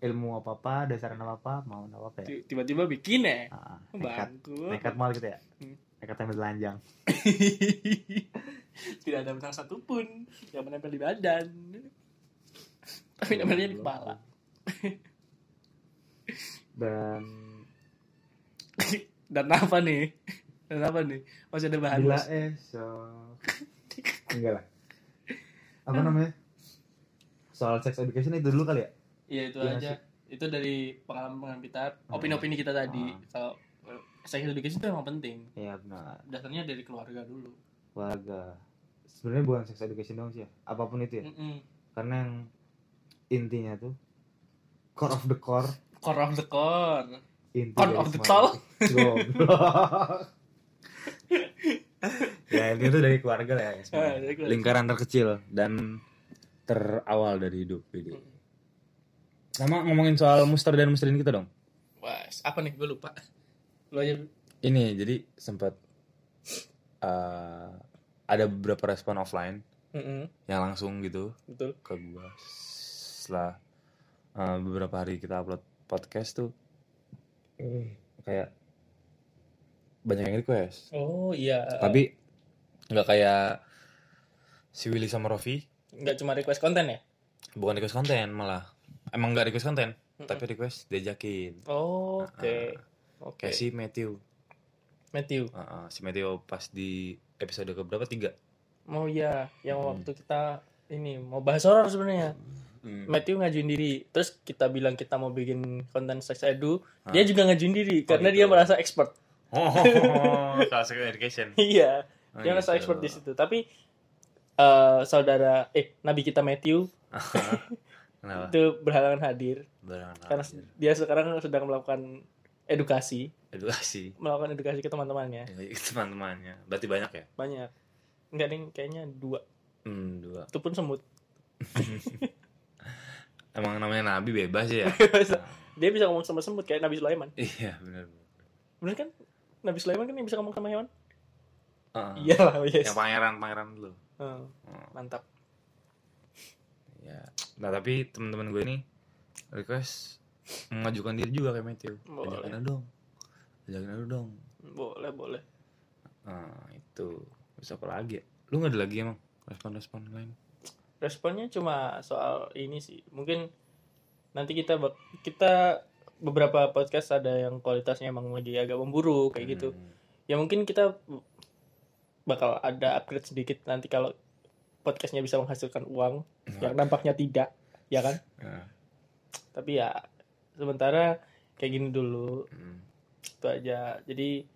ilmu apa-apa, dasaran apa-apa, mau apa-apa ya. Ti- tiba-tiba bikin ya Ah, nekat. bangku Nekat mal gitu ya. Hmm. Kayak tempe telanjang. Tidak ada benang satupun yang menempel di badan. Tapi nempelnya di kepala. Dan Dan apa nih? Dan apa nih? Masih ada bahan bila esok. Enggak lah. Apa namanya? Soal sex education itu dulu kali ya? Iya itu Iya aja. Itu dari pengalaman kita, opini-opini kita tadi. Kalau eh, sex education itu emang penting. Iya benar. Dasarnya dari keluarga dulu. Keluarga. Sebenarnya bukan sex education dong sih ya. Apa pun itu ya. Mm-mm. Karena yang intinya tuh core of the core Core of the core. inti Core of the. Goblok. ya itu dari keluarga lah ya sebenarnya. Ah, lingkaran terkecil dan terawal dari hidup ini sama ngomongin soal muster dan musterin kita dong Wah, apa nih? Gue lupa. Lu aja. ini jadi sempat eh, ada beberapa respon offline Mm-mm. yang langsung gitu Betul. ke gua setelah eh, beberapa hari kita upload podcast tuh kayak banyak yang request Oh iya. tapi nggak kayak si Willy sama Rofi nggak cuma request konten ya? bukan request konten malah emang nggak request konten tapi request diajakin Oh, Oke. Oke. kayak si Matthew Matthew. Uh, uh, si Matthew pas di episode keberapa tiga Mau ya, yang waktu kita ini mau bahas horor sebenarnya. Matthew ngajuin diri, terus kita bilang kita mau bikin konten sex edu, dia juga ngajuin diri karena gitu. dia merasa expert. oh kalau sex education Iya, Oh, dia merasa gitu. expert di situ. Tapi eh, saudara eh nabi kita Matthew kenapa itu berhalangan hadir Berangkat. karena dia sekarang sedang melakukan edukasi, edukasi melakukan edukasi ke teman-temannya. Ya, teman-temannya berarti banyak ya Banyak. Enggak nih, kayaknya dua. hmm, dua Itu pun semut. emang namanya Nabi bebas ya dia bisa ngomong sama semut kayak Nabi Sulaiman. iya benar Bener kan? Nabi Sulaiman kan yang bisa ngomong sama hewan? uh, Iya lah, yes. yang pangeran pangeran dulu Oh, mantap. ya nah tapi teman-teman gue ini request mengajukan diri juga kayak Matthew Boleh. ajakin aja dong ajakin aja dong Boleh, boleh. nah itu bisa apa lagi ya lu nggak ada lagi emang respon-respon lain Responnya cuma soal ini sih. Mungkin nanti kita kita beberapa podcast ada yang kualitasnya emang lagi agak memburuk kayak gitu. Hmm. Ya mungkin kita bakal ada upgrade sedikit nanti kalau podcastnya bisa menghasilkan uang yang nampaknya tidak, ya kan? Nah, Tapi ya sementara kayak gini dulu hmm. itu aja. Jadi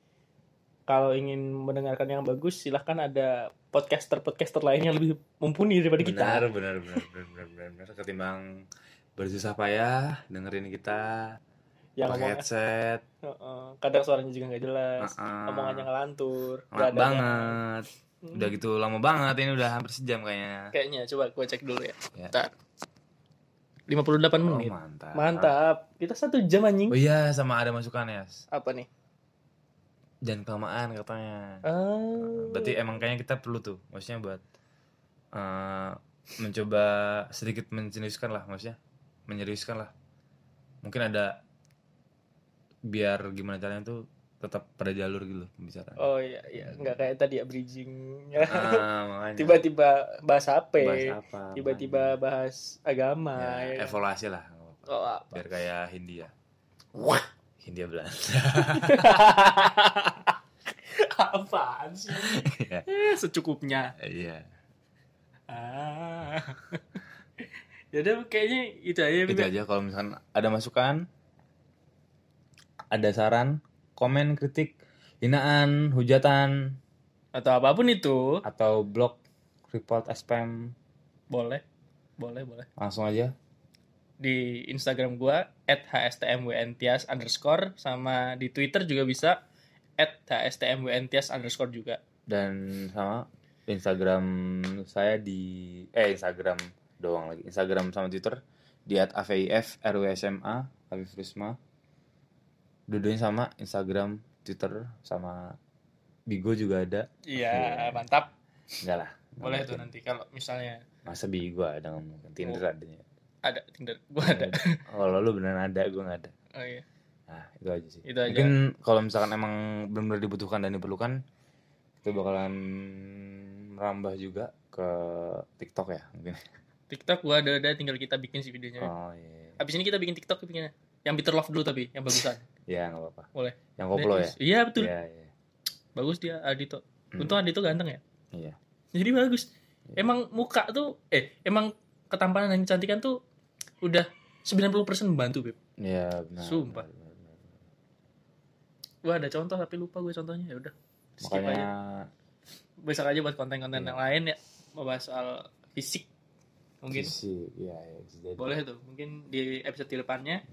kalau ingin mendengarkan yang bagus silahkan ada podcaster-podcaster lain yang lebih mumpuni daripada kita. benar benar benar benar benar benar benar ketimbang bersusah payah dengerin kita Yang pakai headset Heeh, kadang suaranya juga nggak jelas, Heeh. omongannya ngelantur, nggak banget Hmm. udah gitu lama banget ini udah hampir sejam kayaknya Kayaknya coba gue cek dulu ya. Ya. Bentar. 58 oh, menit. mantap Mantap. Kita satu jam anjing. oh iya sama ada masukan ya Apa nih? jangan kelamaan katanya Ah. berarti emang kayaknya kita perlu tuh maksudnya buat eh, mencoba sedikit menseriuskan lah maksudnya menyeriuskan lah mungkin ada biar gimana caranya tuh tetap pada jalur gitu pembicaraan Oh iya iya, nggak kayak tadi ya bridging. ah, Tiba-tiba bahas HP, bahas apa tiba-tiba bahas agama. ya ya, evaluasi lah Oh, apa? biar kayak Hindia Wah. Hindia Belanda Apaan sih? Iya. Eh, secukupnya. iya Ah. Yaudah kayaknya itu aja. itu aja kalau misalkan ada masukan ada saran komen kritik hinaan hujatan Atau apa pun itu. atau blog report spam Boleh. Boleh, boleh. langsung aja Di Instagram gua @hstmwntias underscore sama di Twitter juga bisa @hstmwntias underscore juga. dan sama Instagram saya di eh Instagram doang lagi Instagram sama Twitter di @avif rwsma Afif Risma dua-duanya sama Instagram Twitter sama Bigo juga ada Iya, mantap. enggak lah Boleh tuh nanti kalau misalnya masa Bigo ada nggak mungkin Tinder Oh. adanya ada Tinder. Gua ada. kalau lu beneran ada gue nggak ada Oh iya. nah itu aja sih Itu aja. mungkin kalau misalkan emang benar-benar dibutuhkan dan diperlukan kita bakalan merambah juga ke TikTok ya mungkin TikTok gua ada ada tinggal kita bikin sih videonya oh iya abis ini kita bikin TikTok bikinnya yang Bitter Love dulu tapi yang bagusan. Ya nggak apa-apa. Boleh. yang koplo ya? iya betul. Iya iya. Bagus dia Adito. Hmm. untung Adito ganteng ya. Iya. Jadi bagus. Iya. emang muka tuh eh emang ketampanan dan kecantikan tuh udah 90% membantu Beb. Iya benar Sumpah. benar, benar, ada contoh tapi lupa gue contohnya. Ya udah makanya aja. Besok aja buat konten-konten Iya. yang lain ya. Membahas soal fisik mungkin. Fisik, iya iya bisa jadi. boleh tuh mungkin di episode depannya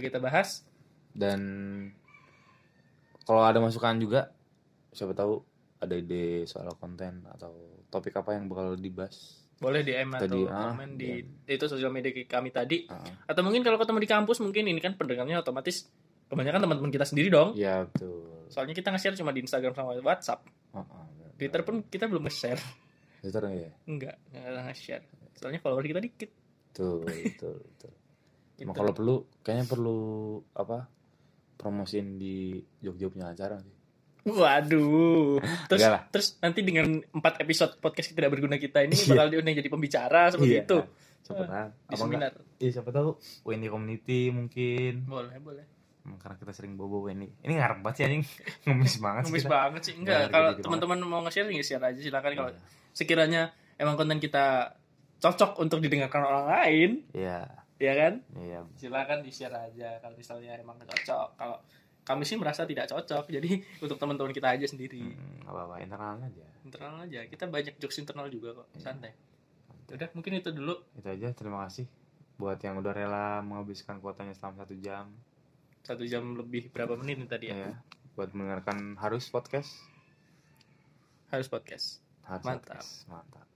kita bahas. Dan kalau ada masukan juga siapa tahu ada ide soal konten atau topik apa yang bakal dibahas. Boleh DM atau Tadi, ah, komen di itu sosial media kami tadi. Ah, atau mungkin kalau ketemu di kampus mungkin ini kan pendengarnya otomatis kebanyakan teman-teman kita sendiri dong. Iya betul. Soalnya kita nge-share cuma di Instagram sama WhatsApp. Ah, ah. Twitter pun kita belum nge-share. Twitter ya enggak enggak nge-share. Soalnya follower kita dikit. Betul betul betul Gitu. Kalau perlu kayaknya perlu apa promosiin di Jogja punya acara sih Waduh. Terus lah. terus nanti dengan empat episode podcast tidak berguna kita ini Iya. bakal diundang jadi pembicara seperti Iya. itu. siapa tahu Di apa enggak seminar. iya siapa tahu WNI community mungkin Boleh, boleh. Karena kita sering bobo WNI ini ngarep banget sih anjing ngemis banget Ngemis kita. banget sih. Enggak, kalau teman-teman mau nge-share ya share aja silakan kalau Iya. sekiranya emang konten kita cocok untuk didengarkan orang lain, iya ya kan? iya Silakan di-share aja kalau misalnya emang cocok. Kalau kami sih merasa tidak cocok, jadi untuk teman-teman kita aja sendiri. Hmm, apa apa internal aja Internal aja. Kita banyak jokes internal juga kok, Iya. santai. Udah, mungkin itu dulu. itu aja terima kasih buat yang udah rela menghabiskan kuotanya selama satu jam Satu jam lebih berapa menit nih tadi ya? ya buat mendengarkan harus podcast Harus podcast. harus Mantap. podcast mantap